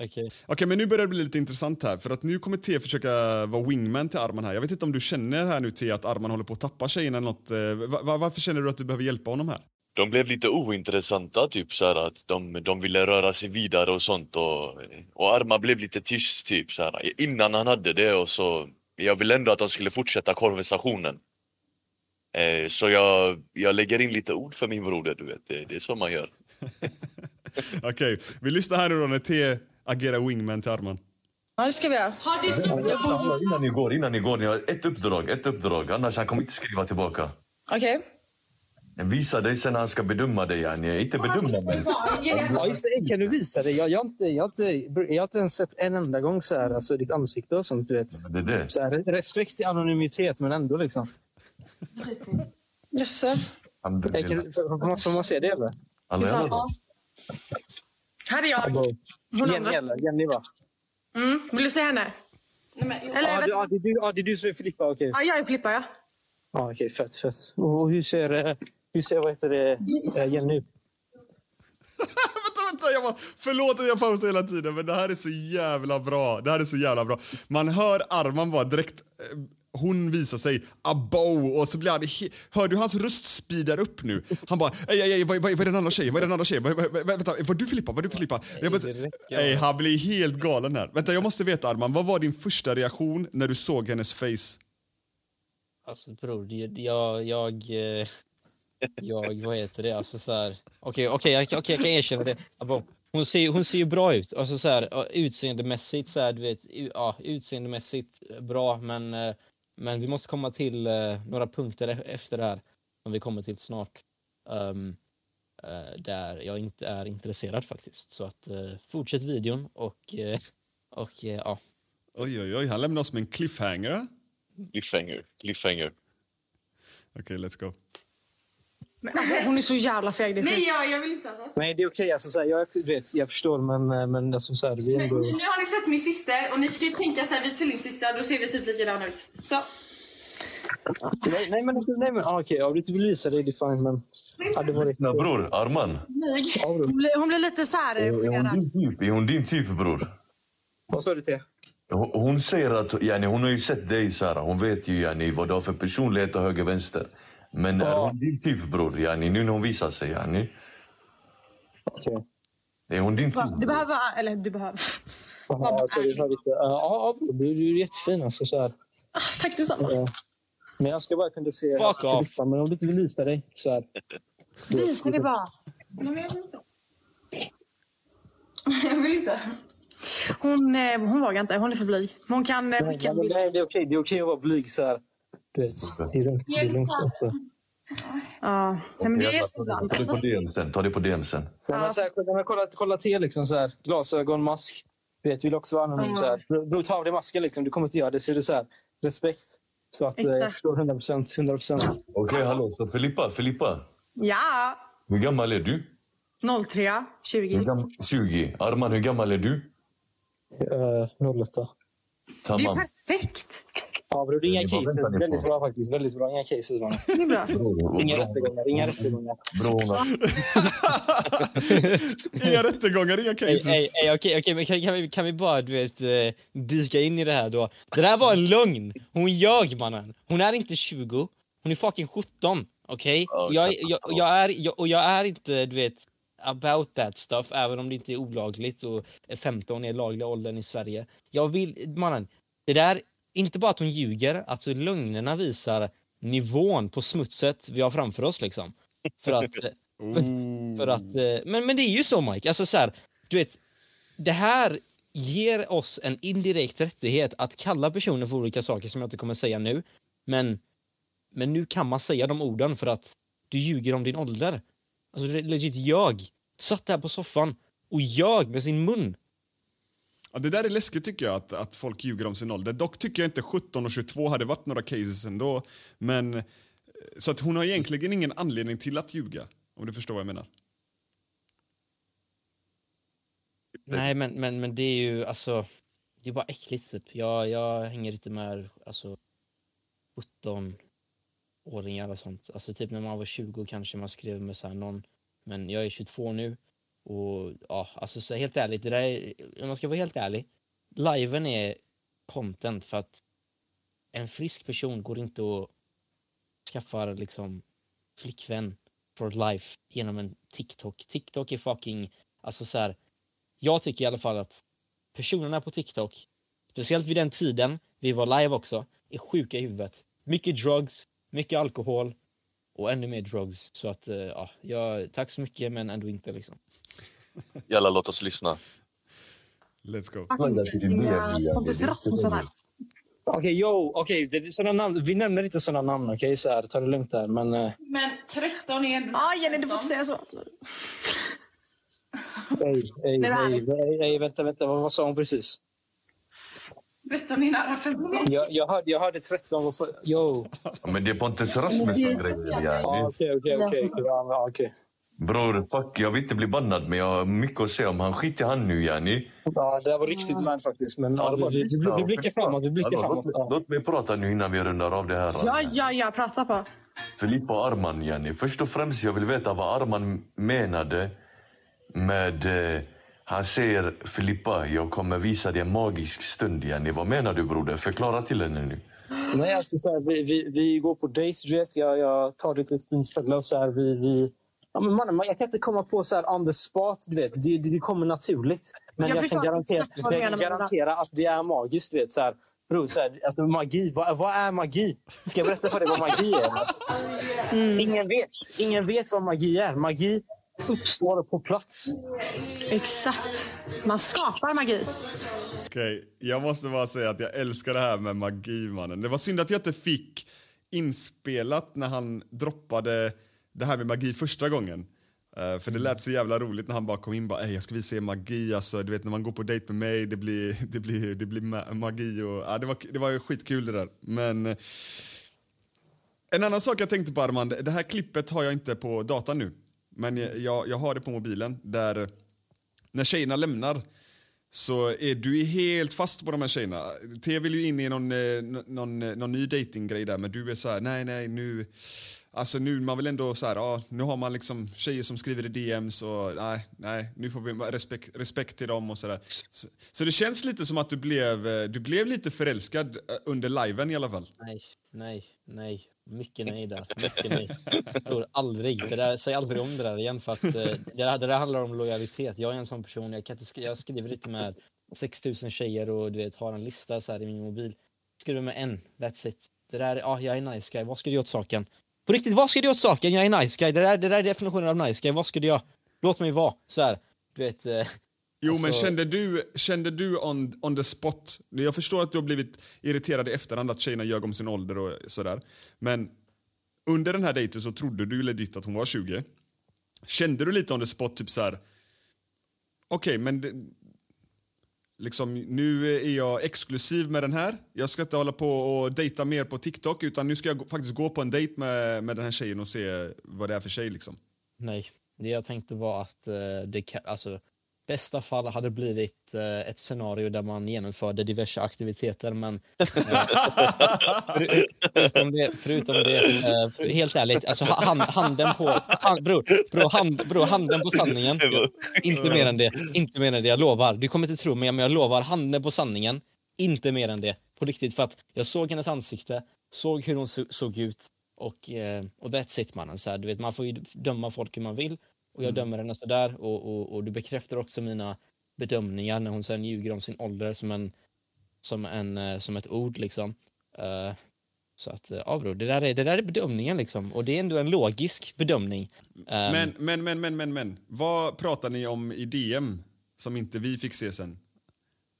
okej. Okej, men nu börjar det bli lite intressant här. För att nu kommer T försöka vara wingman till Arman här. Jag vet inte om du känner här nu T att Arman håller på att tappa tjejen eller något. Eh, va- va- varför känner du att du behöver hjälpa honom här? De blev lite ointressanta, typ så här att de, de ville röra sig vidare och sånt och, och Arma blev lite tyst typ så här. Innan han hade det och så, jag ville ändå att de skulle fortsätta konversationen. Eh, så jag, jag lägger in lite ord för min broder, du vet. Det, det är så man gör. Okej, vi lyssnar här nu då när T agerar wingman till Arman. Ja, det ska vi göra. Ha det så bra. Innan ni går, innan ni går, ni har ett uppdrag, ett uppdrag. Annars han kommer inte skriva tillbaka. Okej. Visa dig sen han ska bedöma dig, yani. Inte bedöma mig. Ja, just det. Kan du visa det? Jag, jag, har inte, jag, har inte, jag har inte ens sett en enda gång så här, alltså, ditt ansikte och sånt. Du vet. Det är det. Så här, respekt till anonymitet, men ändå liksom. Jaså? Får, man, se det eller? Här är jag. Jenny eller? Jenny va? Mm, vill du se henne? Eller, Ja, du, ja, det är du, ja, det är du som är Filippa, okej. Ja, jag är Filippa, ja. Ja, okej, fett, fett. Och och hur ser, eh, hur ser vad heter det, eh, Jenny ut? vänta, vänta, jag bara, förlåt att jag pausar hela tiden, men det här är så jävla bra. Det här är så jävla bra. Man hör Arman bara direkt, eh, hon visar sig, abo, och så blir han, hör du hans röst speedar upp nu? Han bara, ej, ej, ej, vad, vad, vad är den andra tjejen? Vad är den andra tjejen? Vad, vad, vad, vänta, var du Filippa? Var du Filippa? Jag bara, ej, han blir helt galen här. Vänta, jag måste veta Arman, vad var din första reaktion när du såg hennes face? Alltså bror, jag, jag, eh, jag, vad heter det, alltså så här. Okej, okej, jag, okej, jag kan erkänna det. Abo, Hon ser, hon ser ju bra ut, alltså så här, utseendemässigt så här, du vet, ja, utseendemässigt bra, men, eh, men vi måste komma till eh, några punkter e- efter det här, som vi kommer till snart, ehm, eh, där jag inte är intresserad faktiskt. Så att eh, fortsätt videon och, och ja. Oj, oj, oj, han lämnar oss med en cliffhanger. Cliffhanger, cliffhanger. Okej, let's go. Men, alltså, hon är så jävla feg. Det är Nej, jag, jag vill inte alltså. Nej, det är okej. Alltså, så här, jag, vet, jag förstår, men, men alltså, så här, vi är Nu, ändå... nu har ni sett min syster och ni kan ju tänka så här, vi är tvillingsystrar, då ser vi typ likadana ut. Så. Nej, nej, men, nej, men ah, okej, om du inte vill visa det, det är fine, men... Hade varit... Ja, bror, Arman. Mig. Hon blir, hon blir lite så här eh, Är hon din typ? Är hon din typ, bror? Vad sa du till? Hon, hon säger att, yani, hon har ju sett dig, Sara. Hon vet ju yani, vad du har för personlighet och höger vänster. Men är hon din typ, bror? Yani, nu när hon visar sig, yani. Okej. Är hon din typ? Du behöver, eller du behöver. Ja, alltså, det var lite... Ja, ja, du, du är jättefin. Alltså, så här. Tack detsamma. Ja. Men jag ska bara kunna se alltså, off. Filippa, men om du inte vill visa dig så här. Visa det bara. Nej, men jag vill inte. jag vill inte. Hon, eh, hon vågar inte. Hon är för blyg. Hon kan eh, Nej, skicka en men, bild. nej, det är okej. Det är okej att vara blyg så här. Du vet, det är lugnt. Det är lugnt. Alltså. Ja, men det är så ibland. Ta det på. DM sen. Ta det på DM sen. Ja. Men, så här, kolla, kolla, kolla till liksom så här. Glasögon, mask. Vet, vill också vara anonym. Ja. Så här. Bror, ta av dig masken. Liksom. Du kommer inte göra det. Så är det så här. Respekt. Så att, eh, jag Exakt. förstår 100 procent. 100 procent. Okej, hallå. Så Filippa, Filippa. Ja, Hur gammal är du? 03, 20. Hur gam- 20. Arman, hur gammal är du? Uh, 08. Det är Tamam. perfekt. Ja, bror, inga cases. Väldigt bra faktiskt. Väldigt bra. Inga cases. Det. Bror, Inga rättegångar. Inga rättegångar. Inga rättegångar, inga cases. ey, ey, okej, okej, men kan, kan, vi, kan vi bara du vet, eh, dyka in i det här då? Det där var en lögn! Hon ljög mannen. Hon är inte 20, hon är fucking 17. Okej? Ja, Jag, jag, jag, är, jag, och jag är inte, du vet, about that stuff, även om det inte är olagligt och 15 är lagliga åldern i Sverige. Jag vill, mannen, det där, inte bara att hon ljuger, alltså lögnerna visar nivån på smutset vi har framför oss liksom. För att, eh, för, för att eh, men, men det är ju så Mike, alltså så här, du vet, det här ger oss en indirekt rättighet att kalla personer för olika saker som jag inte kommer säga nu. Men, men nu kan man säga de orden för att du ljuger om din ålder. Alltså legit jag satt där på soffan och ljög med sin mun. Ja, det där är läskigt tycker jag, att, att folk ljuger om sin ålder. Dock tycker jag inte 17 och 22 hade varit några cases ändå. Men, eh, så att hon har egentligen ingen anledning till att ljuga, om du förstår vad jag menar. Nej men, men, men det är ju alltså, det är bara äckligt typ. Jag, jag hänger inte med alltså 17-åringar och sånt. Alltså typ när man var 20 kanske man skrev med så här någon, men jag är 22 nu och ja, alltså så helt ärligt, det där är, om man ska vara helt ärlig, liven är content för att en frisk person går inte och skaffar liksom flickvän for life genom en TikTok. TikTok är fucking, alltså så här, jag tycker i alla fall att personerna på TikTok, speciellt vid den tiden vi var live också, är sjuka i huvudet. Mycket drugs, mycket alkohol och ännu mer drugs. Så att, eh, ja, jag, tack så mycket men ändå inte liksom. Jalla, låt oss lyssna. Let's go. Pontus Rasmusson här. Okej, yo, okej. det är såna namn. Vi nämner inte såna namn, okej? Så här, ta det lugnt där. Men, eh, Men 13 är ändå... Ja, Jenny, du får inte säga så. ej, ej, ej, ej, ej, vänta, vänta. Vad, vad sa hon precis? 13 är nära 15. Jag, jag, hörde, jag hörde 13. Vad för, yo. Ja, Men det är Pontus Rasmusson-grejen. Yani. Okej, okej, okej. Ja, ja, okej. Bror, fuck, jag vill inte bli bannad men jag har mycket att säga om han. Skit i han nu yani. Ja, det där var riktigt man faktiskt. Men ja, vi, vi, vi blickar framåt. Vi blickar framåt. låt, låt mig prata nu innan vi rundar av det här. Ja, ja, ja, prata på. Filippa och Arman, yani. Först och främst, jag vill veta vad Arman menade med... Eh, han säger Filippa, jag kommer visa dig en magisk stund, yani. Vad menar du, broder? Förklara till henne nu. Nej, alltså, så här, vi, vi, vi går på dates, du vet. Jag, jag tar det till ett fint vi... vi Ja, men mannen, man, jag kan inte komma på så här on the spot, du vet. Det, det, det kommer naturligt. Men Jag jag, kan garantera, jag kan garantera att det är magiskt, du vet. Så här, bro, så här, alltså, magi, vad, vad är magi? Ska jag berätta för dig vad magi är? Ingen vet. Ingen vet vad magi är. Magi uppstår på plats. Exakt. Man skapar magi. Okej, jag måste bara säga att jag älskar det här med magi, mannen. Det var synd att jag inte fick inspelat när han droppade det här med magi första gången. Eh, för det lät så jävla roligt när han bara kom in bara, "Ey, jag ska visa er magi, alltså, du vet när man går på dejt med mig, det blir, det blir, det blir ma- magi och, ja, det var, det var ju skitkul det där. Men eh, en annan sak jag tänkte på Armand, det här klippet har jag inte på datan nu. Men jag, jag, har det på mobilen där eh, när tjejerna lämnar så är du helt fast på de här tjejerna. T vill ju in i någon, eh, någon, eh, någon ny datinggrej där men du är så här, nej nej nu, alltså nu man vill ändå så här, ja nu har man liksom tjejer som skriver i DMs och nej, nej nu får vi respekt, respekt till dem och sådär. Så, så det känns lite som att du blev, du blev lite förälskad under liven i alla fall. Nej, nej, nej. Mycket nej där. Mycket nej. Bror, aldrig. Det där, säg aldrig om det där igen för att eh, det, där, det där handlar om lojalitet. Jag är en sån person, jag, kan inte, jag skriver inte med 6000 tjejer och du vet har en lista så här i min mobil. Skriver med en, that's it. Det där, ja, jag är nice guy. Vad ska du göra åt saken? På riktigt, vad ska du göra åt saken? Jag är nice guy. Det där, det där är definitionen av nice guy. Vad ska du göra? Låt mig vara. Så här, du vet. Jo, men alltså- kände du, kände du on, on the spot... Jag förstår att du har blivit irriterad i efterhand att tjejerna ljög om sin ålder och sådär. Men under den här dejten så trodde du legit att hon var 20. Kände du lite on the spot, typ så här... Okej, men... Det, liksom, nu är jag exklusiv med den här. Jag ska inte hålla på och dejta mer på TikTok utan nu ska jag faktiskt gå på en dejt med, med den här tjejen och se vad det är för tjej. Liksom. Nej, det jag tänkte var att eh, det alltså, bästa fall hade det blivit eh, ett scenario där man genomförde diverse aktiviteter men eh, för, förutom det, förutom det eh, för, helt ärligt, alltså hand, handen på hand, bror, bror, hand, bror, handen på sanningen. Inte mer än det, inte mer än det, jag lovar. Du kommer inte tro mig men jag lovar, handen på sanningen. Inte mer än det, på riktigt. För att jag såg hennes ansikte, såg hur hon så, såg ut och, eh, och that's it mannen. Så här, du vet, man får ju döma folk hur man vill och jag Mm. dömer henne sådär och, och, och du bekräftar också mina bedömningar när hon sen ljuger om sin ålder som, en, som, en, eh, som ett ord liksom. Eh, så att, eh, ja bror, det där, är, det där är bedömningen liksom och det är ändå en logisk bedömning. Ehm, Men, men, men, men, men, men. Vad pratar ni om i DM som inte vi fick se sen?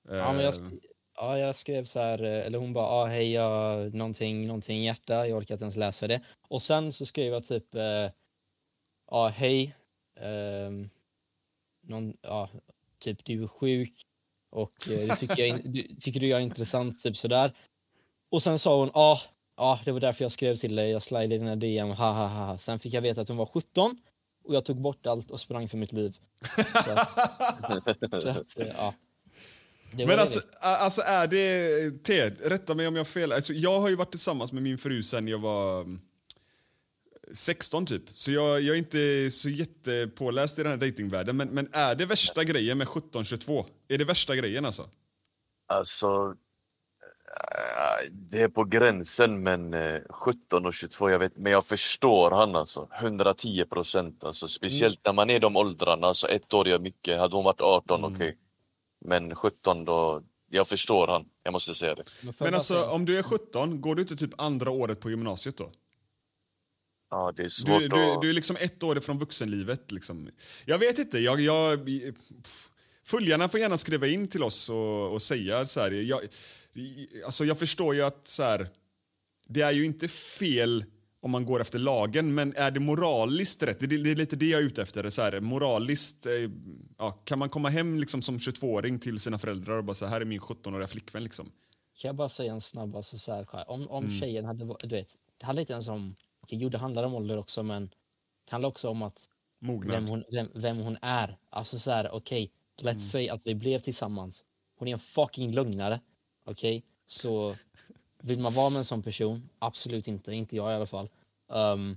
Ja, men jag, ja, jag skrev så här, eller hon bara, ah, hej, jag, någonting, någonting hjärta, jag orkar inte ens läsa det. Och sen så skrev jag typ, ja, ah, hej, ehm, någon, ja, typ du är sjuk och eh, det tycker, jag, du, tycker du jag är intressant, typ sådär. Och sen sa hon, ja, ah, ah, det var därför jag skrev till dig, jag slidade dina DM, ha ha ha. ha." Sen fick jag veta att hon var 17 och jag tog bort allt och sprang för mitt liv. Så att, så att eh, ja. Men alltså, liksom. alltså är det... Ted, rätta mig om jag har fel. Alltså, jag har ju varit tillsammans med min fru sen jag var 16 typ. Så jag, jag är inte så jättepåläst i den här datingvärlden. Men, men är det värsta grejen med 17-22? Är det värsta grejen alltså? Alltså, eh, det är på gränsen, men eh, 17 och 22, jag vet, men jag förstår han alltså. 110 procent alltså. Speciellt när man är de åldrarna, alltså ett år gör mycket. Hade hon varit 18, okej. Men 17 då, jag förstår han. Jag måste säga det. Men alltså, om du är 17, går du inte typ andra året på gymnasiet då? Ja, det är svårt Du, du, att... du är liksom ett år ifrån vuxenlivet. Liksom. Jag vet inte. Jag, jag, pff, följarna får gärna skriva in till oss och, och säga så här. Jag, alltså jag förstår ju att så här, det är ju inte fel om man går efter lagen, men är det moraliskt rätt? Det, det är lite det jag är ute efter. Så här, moraliskt, eh, ja, kan man komma hem liksom som 22-åring till sina föräldrar och bara så här, är min 17-åriga flickvän liksom? Kan jag bara säga en snabb, alltså så här, om, om Mm. tjejen hade du vet, det handlar inte ens om, okej, jo det handlar om ålder också men det handlar också om att Mognad. vem hon, vem, vem hon är. Alltså så här, okej, let's Mm. say att vi blev tillsammans. Hon är en fucking lögnare, okej? Så vill man vara med en sån person? Absolut inte, inte jag i alla fall. Um,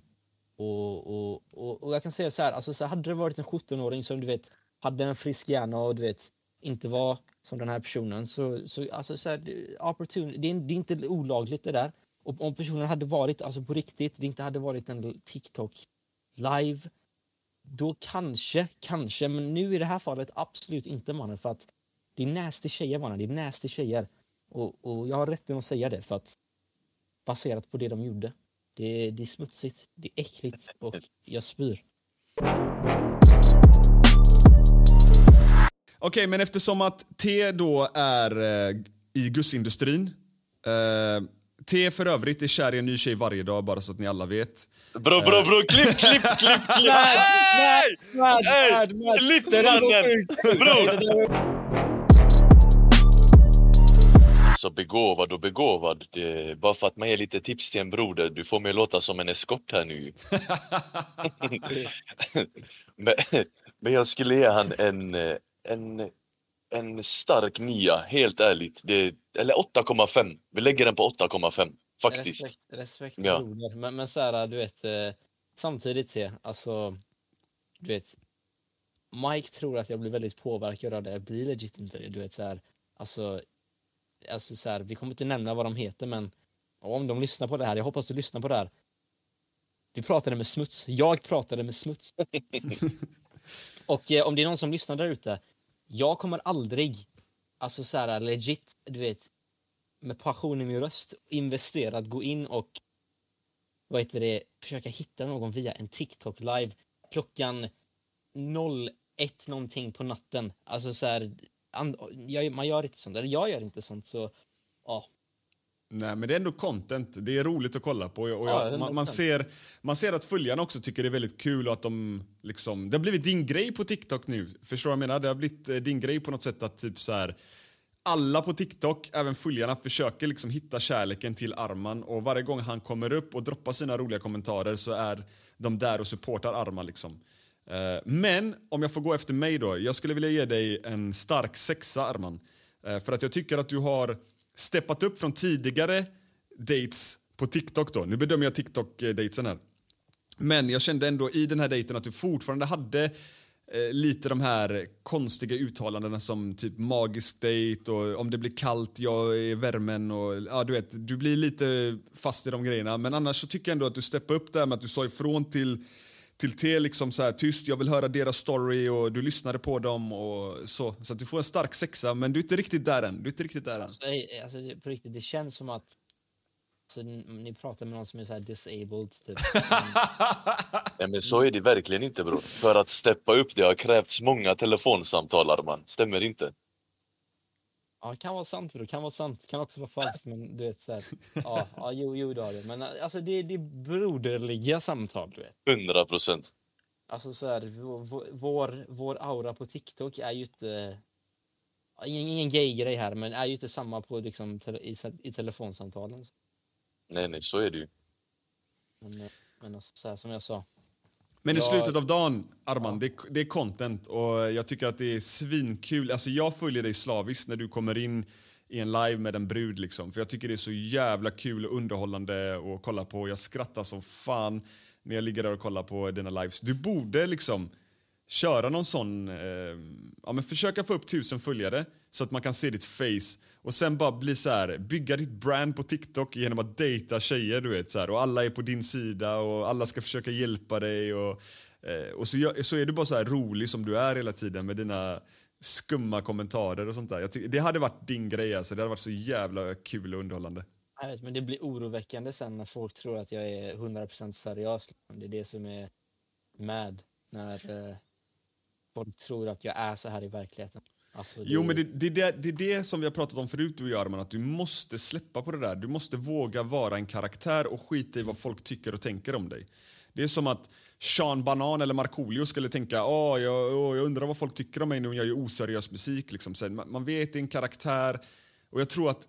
och, och, och, och jag kan säga så här, alltså så här, hade det varit en 17-åring som du vet hade en frisk hjärna och du vet inte var som den här personen så, så alltså så här, opportun, det, är, det är inte olagligt det där. Och om personen hade varit alltså på riktigt, det inte hade varit en TikTok live då kanske, kanske, men nu i det här fallet absolut inte mannen för att det är nasty tjejer mannen, det är nasty tjejer. Och, och jag har rätten att säga det för att baserat på det de gjorde. Det är, det är smutsigt, det är äckligt och jag spyr. Okej, men eftersom att T då är eh, i gussindustrin. Eh, T för övrigt är kär i en ny tjej varje dag, bara så att ni alla vet. Bro, bro, bro, klipp, klipp, klipp, klipp! Hey! Hey! Klipp mannen! Bror! Så begåvad och begåvad. Det, bara för att man ger lite tips till en broder, du får mig låta som en eskort här nu. men, men jag skulle ge han en, eh, en, en stark nia, helt ärligt. Det, eller 8,5. Vi lägger den på 8,5, faktiskt. Respekt, respekt Ja. broder. Men, men så här, du vet, eh, samtidigt det, alltså, du vet, Mike tror att jag blir väldigt påverkad av det, jag blir legit inte det. Du vet, så här, alltså, alltså så här, vi kommer inte nämna vad de heter, men om de lyssnar på det här, jag hoppas du lyssnar på det här. Vi pratade med smuts, jag pratade med smuts. Och eh, om det är någon som lyssnar där ute, jag kommer aldrig, alltså så här legit, du vet, med passion i min röst investera att gå in och vad heter det, försöka hitta någon via en TikTok live klockan 01 någonting på natten. Alltså så här, and, jag, man gör inte sånt, eller jag gör inte sånt så ja. Nej, men det är ändå content. Det är roligt att kolla på. Och Ja, jag, man, man, 100%. ser, man ser att följarna också tycker det är väldigt kul och att de liksom... Det har blivit din grej på TikTok nu. Förstår du vad jag menar? Det har blivit eh, din grej på något sätt att typ så här... Alla på TikTok, även följarna, försöker liksom hitta kärleken till Arman och varje gång han kommer upp och droppar sina roliga kommentarer så är de där och supportar Arman liksom. Eh, men om jag får gå efter mig då. Jag skulle vilja ge dig en stark sexa, Arman. Eh, för att jag tycker att du har steppat upp från tidigare dates på TikTok då. Nu bedömer jag TikTok-datesen här. Men jag kände ändå i den här dejten att du fortfarande hade eh, lite de här konstiga uttalandena som typ magisk dejt och om det blir kallt, jag är värmen och ja, du vet, du blir lite fast i de grejerna. Men annars så tycker jag ändå att du steppar upp där med att du sa ifrån till till T liksom så här, tyst, jag vill höra deras story och du lyssnade på dem och så. Så att du får en stark sexa, men du är inte riktigt där än. Du är inte riktigt där än. Alltså, alltså, på riktigt, det känns som att alltså, ni pratar med någon som är så här disabled, typ. Nej, men så är det verkligen inte bror. För att steppa upp det har krävts många telefonsamtal Arman. Stämmer inte? Ja, det kan vara sant, bro. kan vara sant. kan också vara falskt, men du vet så här, ja, ja, jo, jo, det har det. Men alltså det, det är broderliga samtal, du vet. Hundra procent. Alltså så här, vår, vår, aura på TikTok är ju inte... Ingen, ingen gay-grej här, men är ju inte samma på liksom, i, i telefonsamtalen. Nej, nej, så är det ju. Men, men alltså, så här, som jag sa, Men i slutet av dagen, Arman, det, det är content och jag tycker att det är svinkul. Alltså jag följer dig slaviskt när du kommer in i en live med en brud liksom. För jag tycker det är så jävla kul och underhållande att kolla på. Jag skrattar som fan när jag ligger där och kollar på dina lives. Du borde liksom köra någon sån, eh, ja men försöka få upp tusen följare så att man kan se ditt face och sen bara bli så här, bygga ditt brand på TikTok genom att dejta tjejer du vet så här, och alla är på din sida och alla ska försöka hjälpa dig och, eh, och så, så är du bara så här rolig som du är hela tiden med dina skumma kommentarer och sånt där. Jag det hade varit din grej alltså, det hade varit så jävla kul och underhållande. jag vet, men det blir oroväckande sen när folk tror att jag är 100% seriös. Det är det som är med när eh, folk tror att jag är så här i verkligheten. Alltså, Jo, men det, det, är det, det är det som vi har pratat om förut, du och Arman, att du måste släppa på det där. Du måste våga vara en karaktär och skita i vad folk tycker och tänker om dig. Det är som att Sean Banan eller Markoolio skulle tänka Åh, jag, åh, jag undrar vad folk tycker om mig när jag gör oseriös musik. Liksom. Så man, man vet, det är en karaktär. Och jag tror att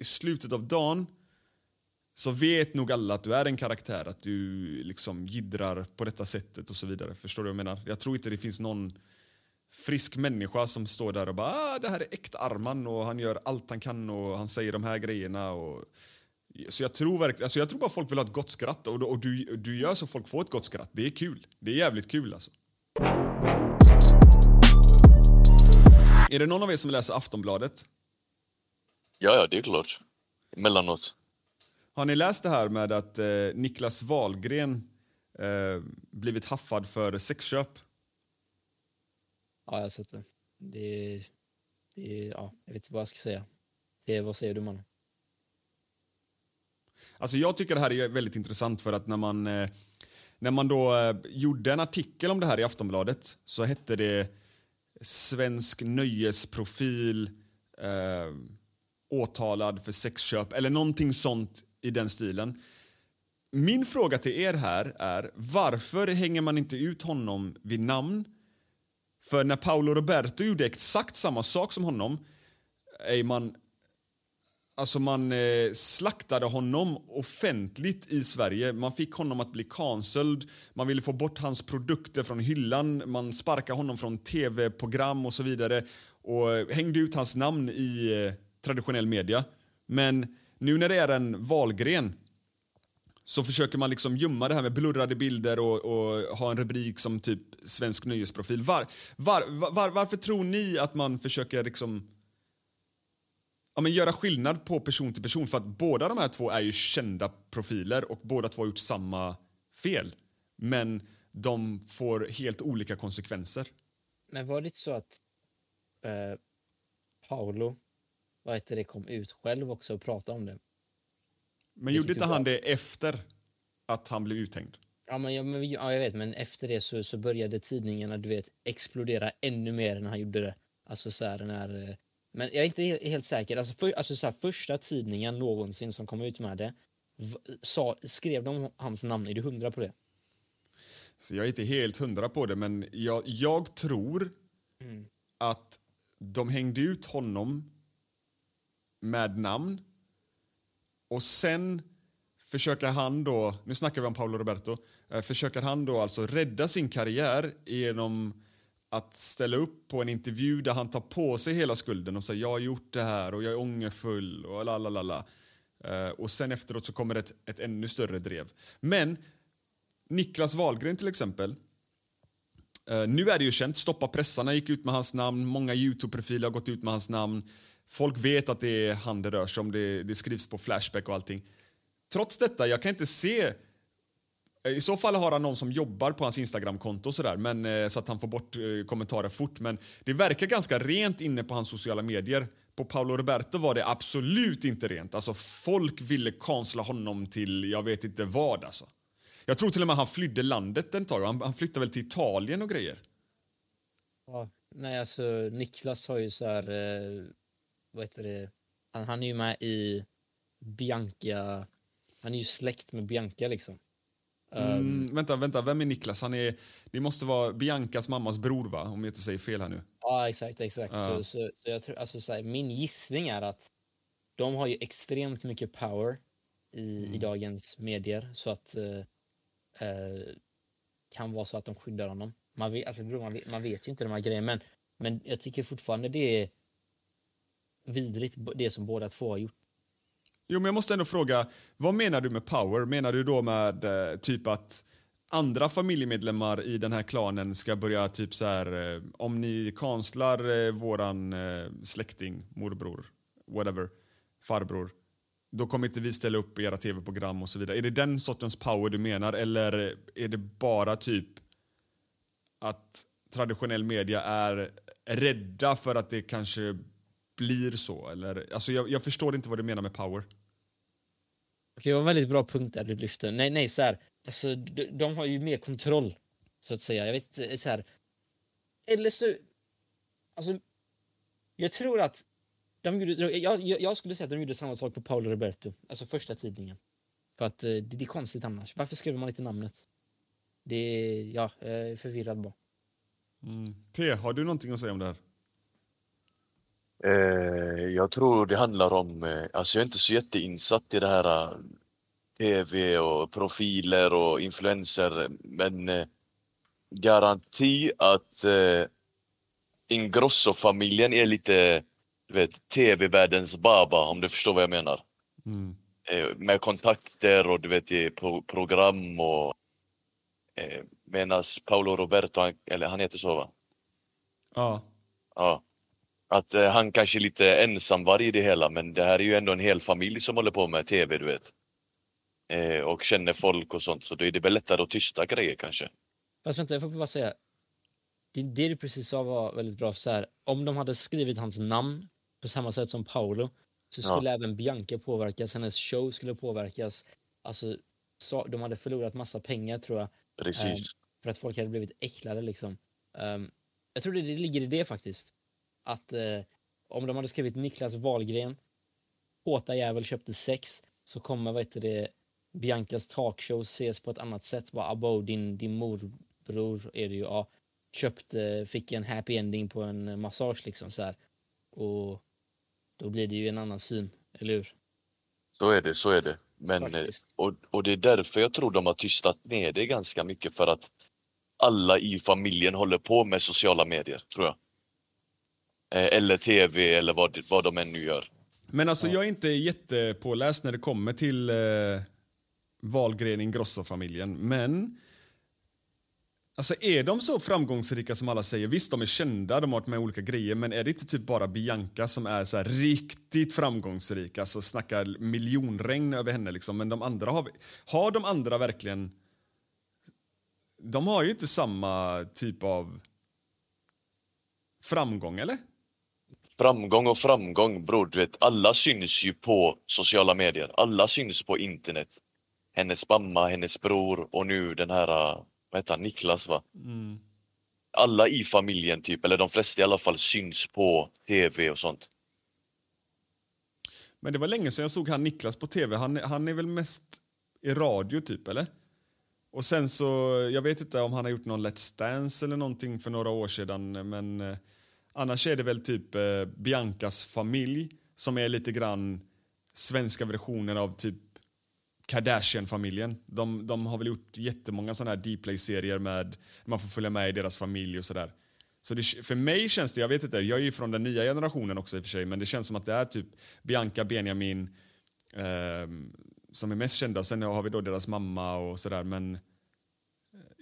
i slutet av dagen så vet nog alla att du är en karaktär, att du liksom jiddrar på detta sättet och så vidare. Förstår du vad jag menar? Jag tror inte det finns någon frisk människa som står där och bara ah, det här är äkta Arman och han gör allt han kan och han säger de här grejerna. Och... Så jag tror verkligen, alltså jag tror bara folk vill ha ett gott skratt och, och du, du gör så folk får ett gott skratt. Det är kul. Det är jävligt kul alltså. Är det någon av er som läser Aftonbladet? Ja, ja, det är klart. Emellanåt. Har ni läst det här med att eh, Niklas Wahlgren eh, blivit haffad för sexköp? Ja, jag har sett det. Det är, det ja, jag vet inte vad jag ska säga. Det vad säger du man? Alltså jag tycker det här är väldigt intressant för att när man, eh, när man då eh, gjorde en artikel om det här i Aftonbladet så hette det Svensk nöjesprofil eh, åtalad för sexköp eller någonting sånt i den stilen. Min fråga till er här är varför hänger man inte ut honom vid namn? För när Paolo Roberto gjorde exakt samma sak som honom är man Alltså man eh, slaktade honom offentligt i Sverige. Man fick honom att bli cancelled. Man ville få bort hans produkter från hyllan. Man sparkade honom från tv-program och så vidare. Och eh, hängde ut hans namn i eh, traditionell media. Men nu när det är en valgren så försöker man liksom gömma det här med blurrade bilder och, och ha en rubrik som typ svensk nöjesprofil. Var, var, var, varför tror ni att man försöker liksom ja, men göra skillnad på person till person. För att båda de här två är ju kända profiler och båda två har gjort samma fel. Men de får helt olika konsekvenser. Men var det inte så att eh, Paolo vad heter det, kom ut själv också och pratade om det? Men Det gjorde inte jag han var- det efter att han blev uthängd? Ja, men, ja, men, ja, jag vet, men efter det så, så började tidningarna du vet, explodera ännu mer än han gjorde det. Alltså så här, den här, eh, men jag är inte helt, helt säker. Alltså, för, alltså så här, första tidningen någonsin som kom ut med det sa, skrev de hans namn. Är du hundra på det? Så jag är inte helt hundra på det, men jag, jag tror Mm. att de hängde ut honom med namn och sen försöker han då, nu snackar vi om Paolo Roberto, Eh, försöker han då alltså rädda sin karriär genom att ställa upp på en intervju där han tar på sig hela skulden och säger jag har gjort det här och jag är ångerfull och la. Eh, och sen efteråt så kommer ett, ett ännu större drev. Men Niklas Wahlgren till exempel, eh, nu är det ju känt, Stoppa pressarna gick ut med hans namn, många Youtube-profiler har gått ut med hans namn. Folk vet att det är han det rör sig om, det, det skrivs på Flashback och allting. Trots detta, jag kan inte se Eh, i så fall har han någon som jobbar på hans Instagramkonto sådär, men, eh, så att han får bort eh, kommentarer fort. Men det verkar ganska rent inne på hans sociala medier. På Paolo Roberto var det absolut inte rent. Alltså, folk ville kansla honom till jag vet inte vad. Alltså. Jag tror till och med han flydde landet en tag. Han, han flyttade väl till Italien och grejer. Ja, nej, alltså Niklas har ju så här... Eh, vad heter det? Han, han är ju med i Bianca... Han är ju släkt med Bianca liksom. Mm, um, vänta, vänta, vem är Niklas? Han är, det måste vara Biancas mammas bror, va? Om jag inte säger fel här nu. Ja, exakt, exakt. Uh. Så, så, så, jag tror, alltså, så här, min gissning är att de har ju extremt mycket power i, mm. i dagens medier, så att uh, uh, kan vara så att de skyddar honom. Man vet, alltså, man vet, man vet ju inte de här grejerna, men, men jag tycker fortfarande det är vidrigt, det som båda två har gjort. Jo, men jag måste ändå fråga, vad menar du med power? Menar du då med eh, typ att andra familjemedlemmar i den här klanen ska börja typ så här, eh, om ni konstlar eh, våran eh, släkting, morbror, whatever, farbror, då kommer inte vi ställa upp i era tv-program och så vidare. Är det den sortens power du menar eller är det bara typ att traditionell media är rädda för att det kanske blir så? Eller, alltså jag, jag förstår inte vad du menar med power. Det var en väldigt bra punkt där du lyfte. Nej, nej, så här. Alltså, de, de har ju mer kontroll, så att säga. Jag vet inte, så här. Eller så... Alltså, jag tror att de gjorde, jag, jag skulle säga att de gjorde samma sak på Paolo Roberto, alltså första tidningen. För att eh, det, det är konstigt annars. Varför skriver man inte namnet? Det är, ja, jag är förvirrad bara. Mm. T, har du någonting att säga om det här? Eh, jag tror det handlar om, eh, alltså jag är inte så jätteinsatt i det här eh, tv och profiler och influenser men garanti att Ingrosso-familjen är lite vet, tv-världens baba om du förstår vad jag menar. Mm. Med kontakter och du vet, program och medan Paolo Roberto, han, eller han heter så va? Ja. Ja att eh, han kanske är lite ensamvarg i det hela men det här är ju ändå en hel familj som håller på med tv du vet. Eh, och känner folk och sånt så då är det väl lättare att tysta grejer kanske. Fast vänta, jag får bara säga. Det, det du precis sa var väldigt bra. Så här, om de hade skrivit hans namn på samma sätt som Paolo så skulle ja. även Bianca påverkas, hennes show skulle påverkas. Alltså, så, de hade förlorat massa pengar tror jag. Precis. Eh, för att folk hade blivit äcklade liksom. Um, jag tror det, det ligger i det faktiskt att eh, om de hade skrivit Niklas Wahlgren, Håta jävel köpte sex, så kommer vad heter det, Biancas talkshow ses på ett annat sätt. Bara, abo, din, din morbror är det ju, ja, köpte, fick en happy ending på en massage liksom så här. Och då blir det ju en annan syn, eller hur? Så är det, så är det. Men, eh, och, och det är därför jag tror de har tystat ner det ganska mycket för att alla i familjen håller på med sociala medier, tror jag. Eh, eller tv eller vad, vad de än nu gör. Men alltså jag är inte jättepåläst när det kommer till eh, Wahlgren Ingrosso-familjen, men Alltså är de så framgångsrika som alla säger? Visst, de är kända, de har varit med olika grejer, men är det inte typ bara Bianca som är så riktigt framgångsrik? Alltså snackar miljonregn över henne liksom, men de andra har... Har de andra verkligen... De har ju inte samma typ av framgång, eller? Framgång och framgång bror, du vet alla syns ju på sociala medier. Alla syns på internet. Hennes mamma, hennes bror och nu den här, vad heter han, Niklas va? Mm. Alla i familjen typ, eller de flesta i alla fall, syns på tv och sånt. Men det var länge sedan jag såg han Niklas på tv. Han, han är väl mest i radio typ, eller? Och sen så, jag vet inte om han har gjort någon Let's Dance eller någonting för några år sedan, men eh, Annars är det väl typ eh, Biancas familj som är lite grann svenska versionen av typ Kardashian-familjen. De, de har väl gjort jättemånga såna här Dplay-serier med man får följa med i deras familj och sådär. Så det, för mig känns det, jag vet inte, jag är ju från den nya generationen också i och för sig, men det känns som att det är typ Bianca, Benjamin eh, som är mest kända. Och sen har vi då deras mamma och sådär, men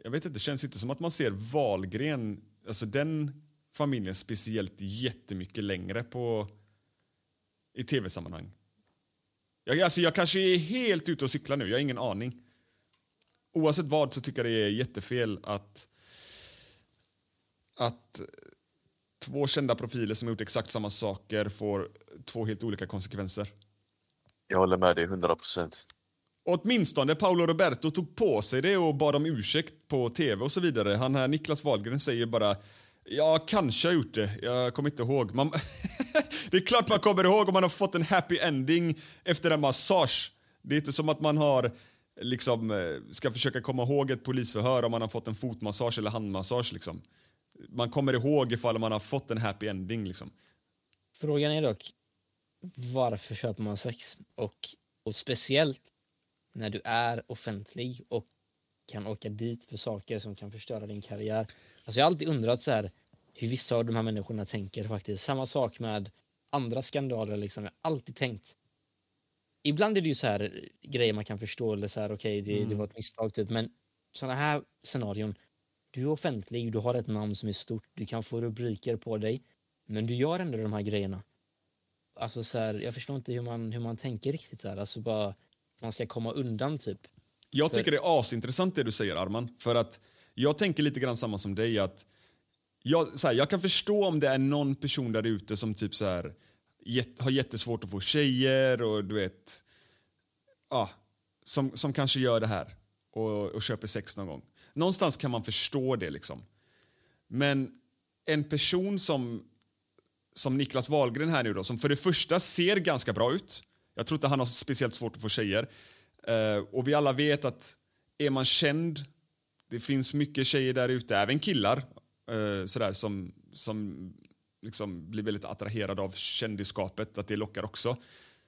jag vet inte, det känns inte som att man ser Valgren, alltså den familjen speciellt jättemycket längre på i tv-sammanhang. Jag, alltså jag kanske är helt ute och cyklar nu, jag har ingen aning. Oavsett vad så tycker jag det är jättefel att att två kända profiler som har gjort exakt samma saker får två helt olika konsekvenser. Jag håller med dig 100 procent. Åtminstone Paolo Roberto tog på sig det och bad om ursäkt på tv och så vidare. Han här Niklas Wahlgren säger bara jag kanske har gjort det. Jag kommer inte ihåg. Man det är klart man kommer ihåg om man har fått en happy ending efter en massage. Det är inte som att man har liksom eh, ska försöka komma ihåg ett polisförhör om man har fått en fotmassage eller handmassage liksom man kommer ihåg ifall man har fått en happy ending. Liksom. Frågan är dock, varför köper man sex? Och, och speciellt när du är offentlig och kan åka dit för saker som kan förstöra din karriär. Alltså jag har alltid undrat så här, hur vissa av de här människorna tänker faktiskt. Samma sak med andra skandaler. Liksom. Jag har alltid tänkt. Ibland är det ju så här grejer man kan förstå, eller så här, okej, okay, det, mm. det var ett misstag, typ. men sådana här scenarion, du är offentlig, du har ett namn som är stort, du kan få rubriker på dig, men du gör ändå de här grejerna. Alltså så här, jag förstår inte hur man, hur man tänker riktigt där, alltså bara man ska komma undan typ. Jag tycker det är asintressant det du säger Arman, för att jag tänker lite grann samma som dig att jag, så här, jag kan förstå om det är någon person där ute som typ så här, jät, har jättesvårt att få tjejer och du vet, ja, som, som kanske gör det här och, och köper sex någon gång. Någonstans kan man förstå det. liksom. Men en person som, som Niklas Wahlgren här nu då, som för det första ser ganska bra ut. Jag tror inte han har speciellt svårt att få tjejer. Uh, och vi alla vet att är man känd, det finns mycket tjejer där ute, även killar, eh, sådär, som, som liksom blir väldigt attraherade av kändisskapet, att det lockar också.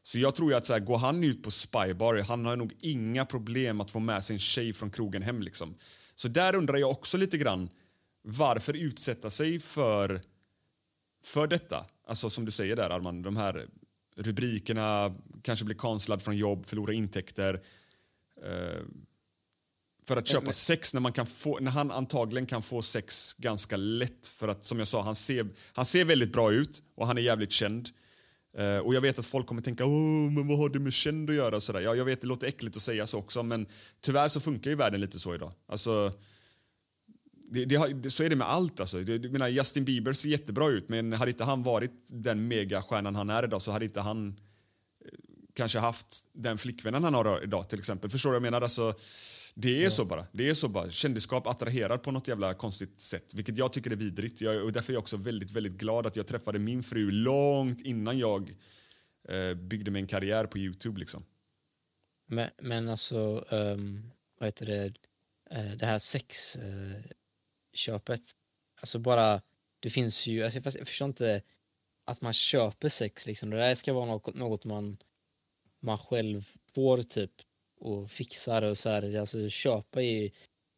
Så jag tror att så här, går han ut på Spybar, han har nog inga problem att få med sig en tjej från krogen hem. Liksom. Så där undrar jag också lite grann varför utsätta sig för, för detta? Alltså som du säger där Arman, de här rubrikerna, kanske bli kanslad från jobb, förlora intäkter. Eh, för att köpa sex när, man kan få, när han antagligen kan få sex ganska lätt. För att som jag sa, han ser, han ser väldigt bra ut och han är jävligt känd. Uh, och jag vet att folk kommer tänka, Åh, men vad har det med känd att göra? Så Ja, jag vet, det låter äckligt att säga så också, men tyvärr så funkar ju världen lite så idag. Alltså, det, det har, så är det med allt. Alltså. Det, menar, Justin Bieber ser jättebra ut, men hade inte han varit den megastjärnan han är idag så hade inte han eh, kanske haft den flickvännen han har idag till exempel. Förstår du vad jag menar? Alltså, det är ja. så bara. Det är så bara. Kändisskap attraherar på något jävla konstigt sätt, vilket jag tycker är vidrigt. Jag, och därför är jag också väldigt, väldigt glad att jag träffade min fru långt innan jag eh, byggde mig en karriär på Youtube. Liksom. Men, men alltså, um, vad heter det, uh, det här sexköpet, uh, alltså bara, det finns ju, alltså, jag förstår inte att man köper sex liksom. Det där ska vara något, något man, man själv får typ och fixar och så här, alltså köpa är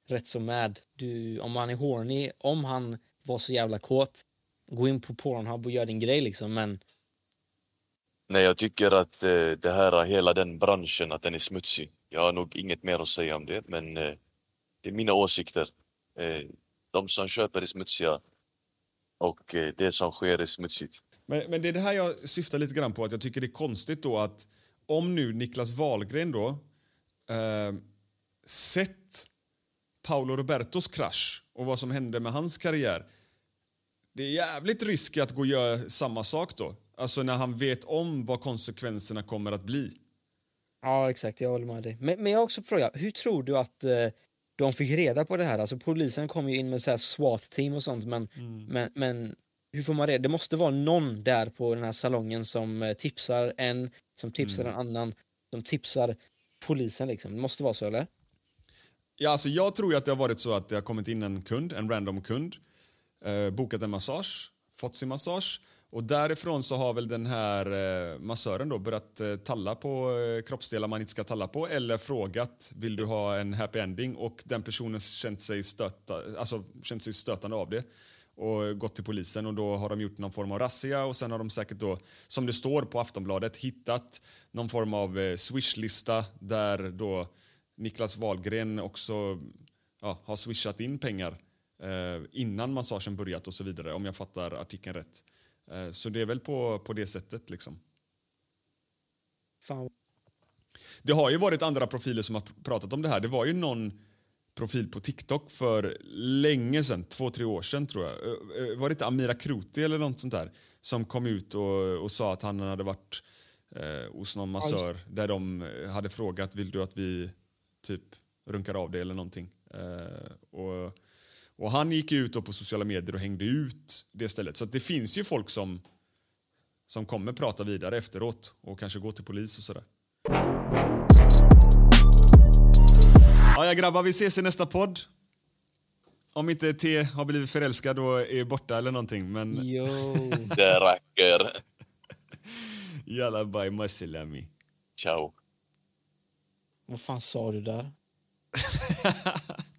rätt så med. Du, om han är horny, om han var så jävla kåt, gå in på Pornhub och gör din grej liksom, men Nej, jag tycker att eh, det här, hela den branschen, att den är smutsig. Jag har nog inget mer att säga om det, men eh, det är mina åsikter. Eh, de som köper är smutsiga och eh, det som sker är smutsigt. Men, men det är det här jag syftar lite grann på, att jag tycker det är konstigt då att om nu Niklas Wahlgren då eh, sett Paolo Robertos krasch och vad som hände med hans karriär. Det är jävligt risk att gå och göra samma sak då. Alltså när han vet om vad konsekvenserna kommer att bli. Ja, exakt. Jag håller med dig. Men, men jag också fråga, hur tror du att eh, de fick reda på det här? Alltså polisen kom ju in med så här SWAT-team och sånt, men, mm. men, men hur får man det? Det måste vara någon där på den här salongen som eh, tipsar en, som tipsar mm. en annan, som tipsar polisen liksom. Det måste vara så, eller? Ja, alltså jag tror att det har varit så att det har kommit in en kund, en random kund, eh, bokat en massage, fått sin massage Och därifrån så har väl den här eh, massören då börjat eh, talla på eh, kroppsdelar man inte ska talla på eller frågat vill du ha en happy ending och den personen känt sig, stöta, alltså, känt sig stötande av det och gått till polisen och då har de gjort någon form av razzia och sen har de säkert då, som det står på Aftonbladet, hittat någon form av eh, swishlista där då Niklas Wahlgren också ja, har swishat in pengar eh, innan massagen börjat och så vidare om jag fattar artikeln rätt. Eh, så det är väl på, på det sättet liksom. Fan. Det har ju varit andra profiler som har pr- pratat om det här. Det var ju någon profil på TikTok för länge sedan, två, tre år sedan tror jag. Eh, eh, Var det inte Amira Kruti eller något sånt där som kom ut och, och sa att han hade varit eh, hos någon massör där de eh, hade frågat vill du att vi typ runkar av det eller någonting. Eh, och, och han gick ut på sociala medier och hängde ut det stället. Så det finns ju folk som, som kommer prata vidare efteråt och kanske gå till polis och sådär. Ja, ja grabbar, vi ses i nästa podd. Om inte T har blivit förälskad och är borta eller någonting. Men... Jo. Det räcker. Jalla bye maselami. Ciao. Vad fan sa du där?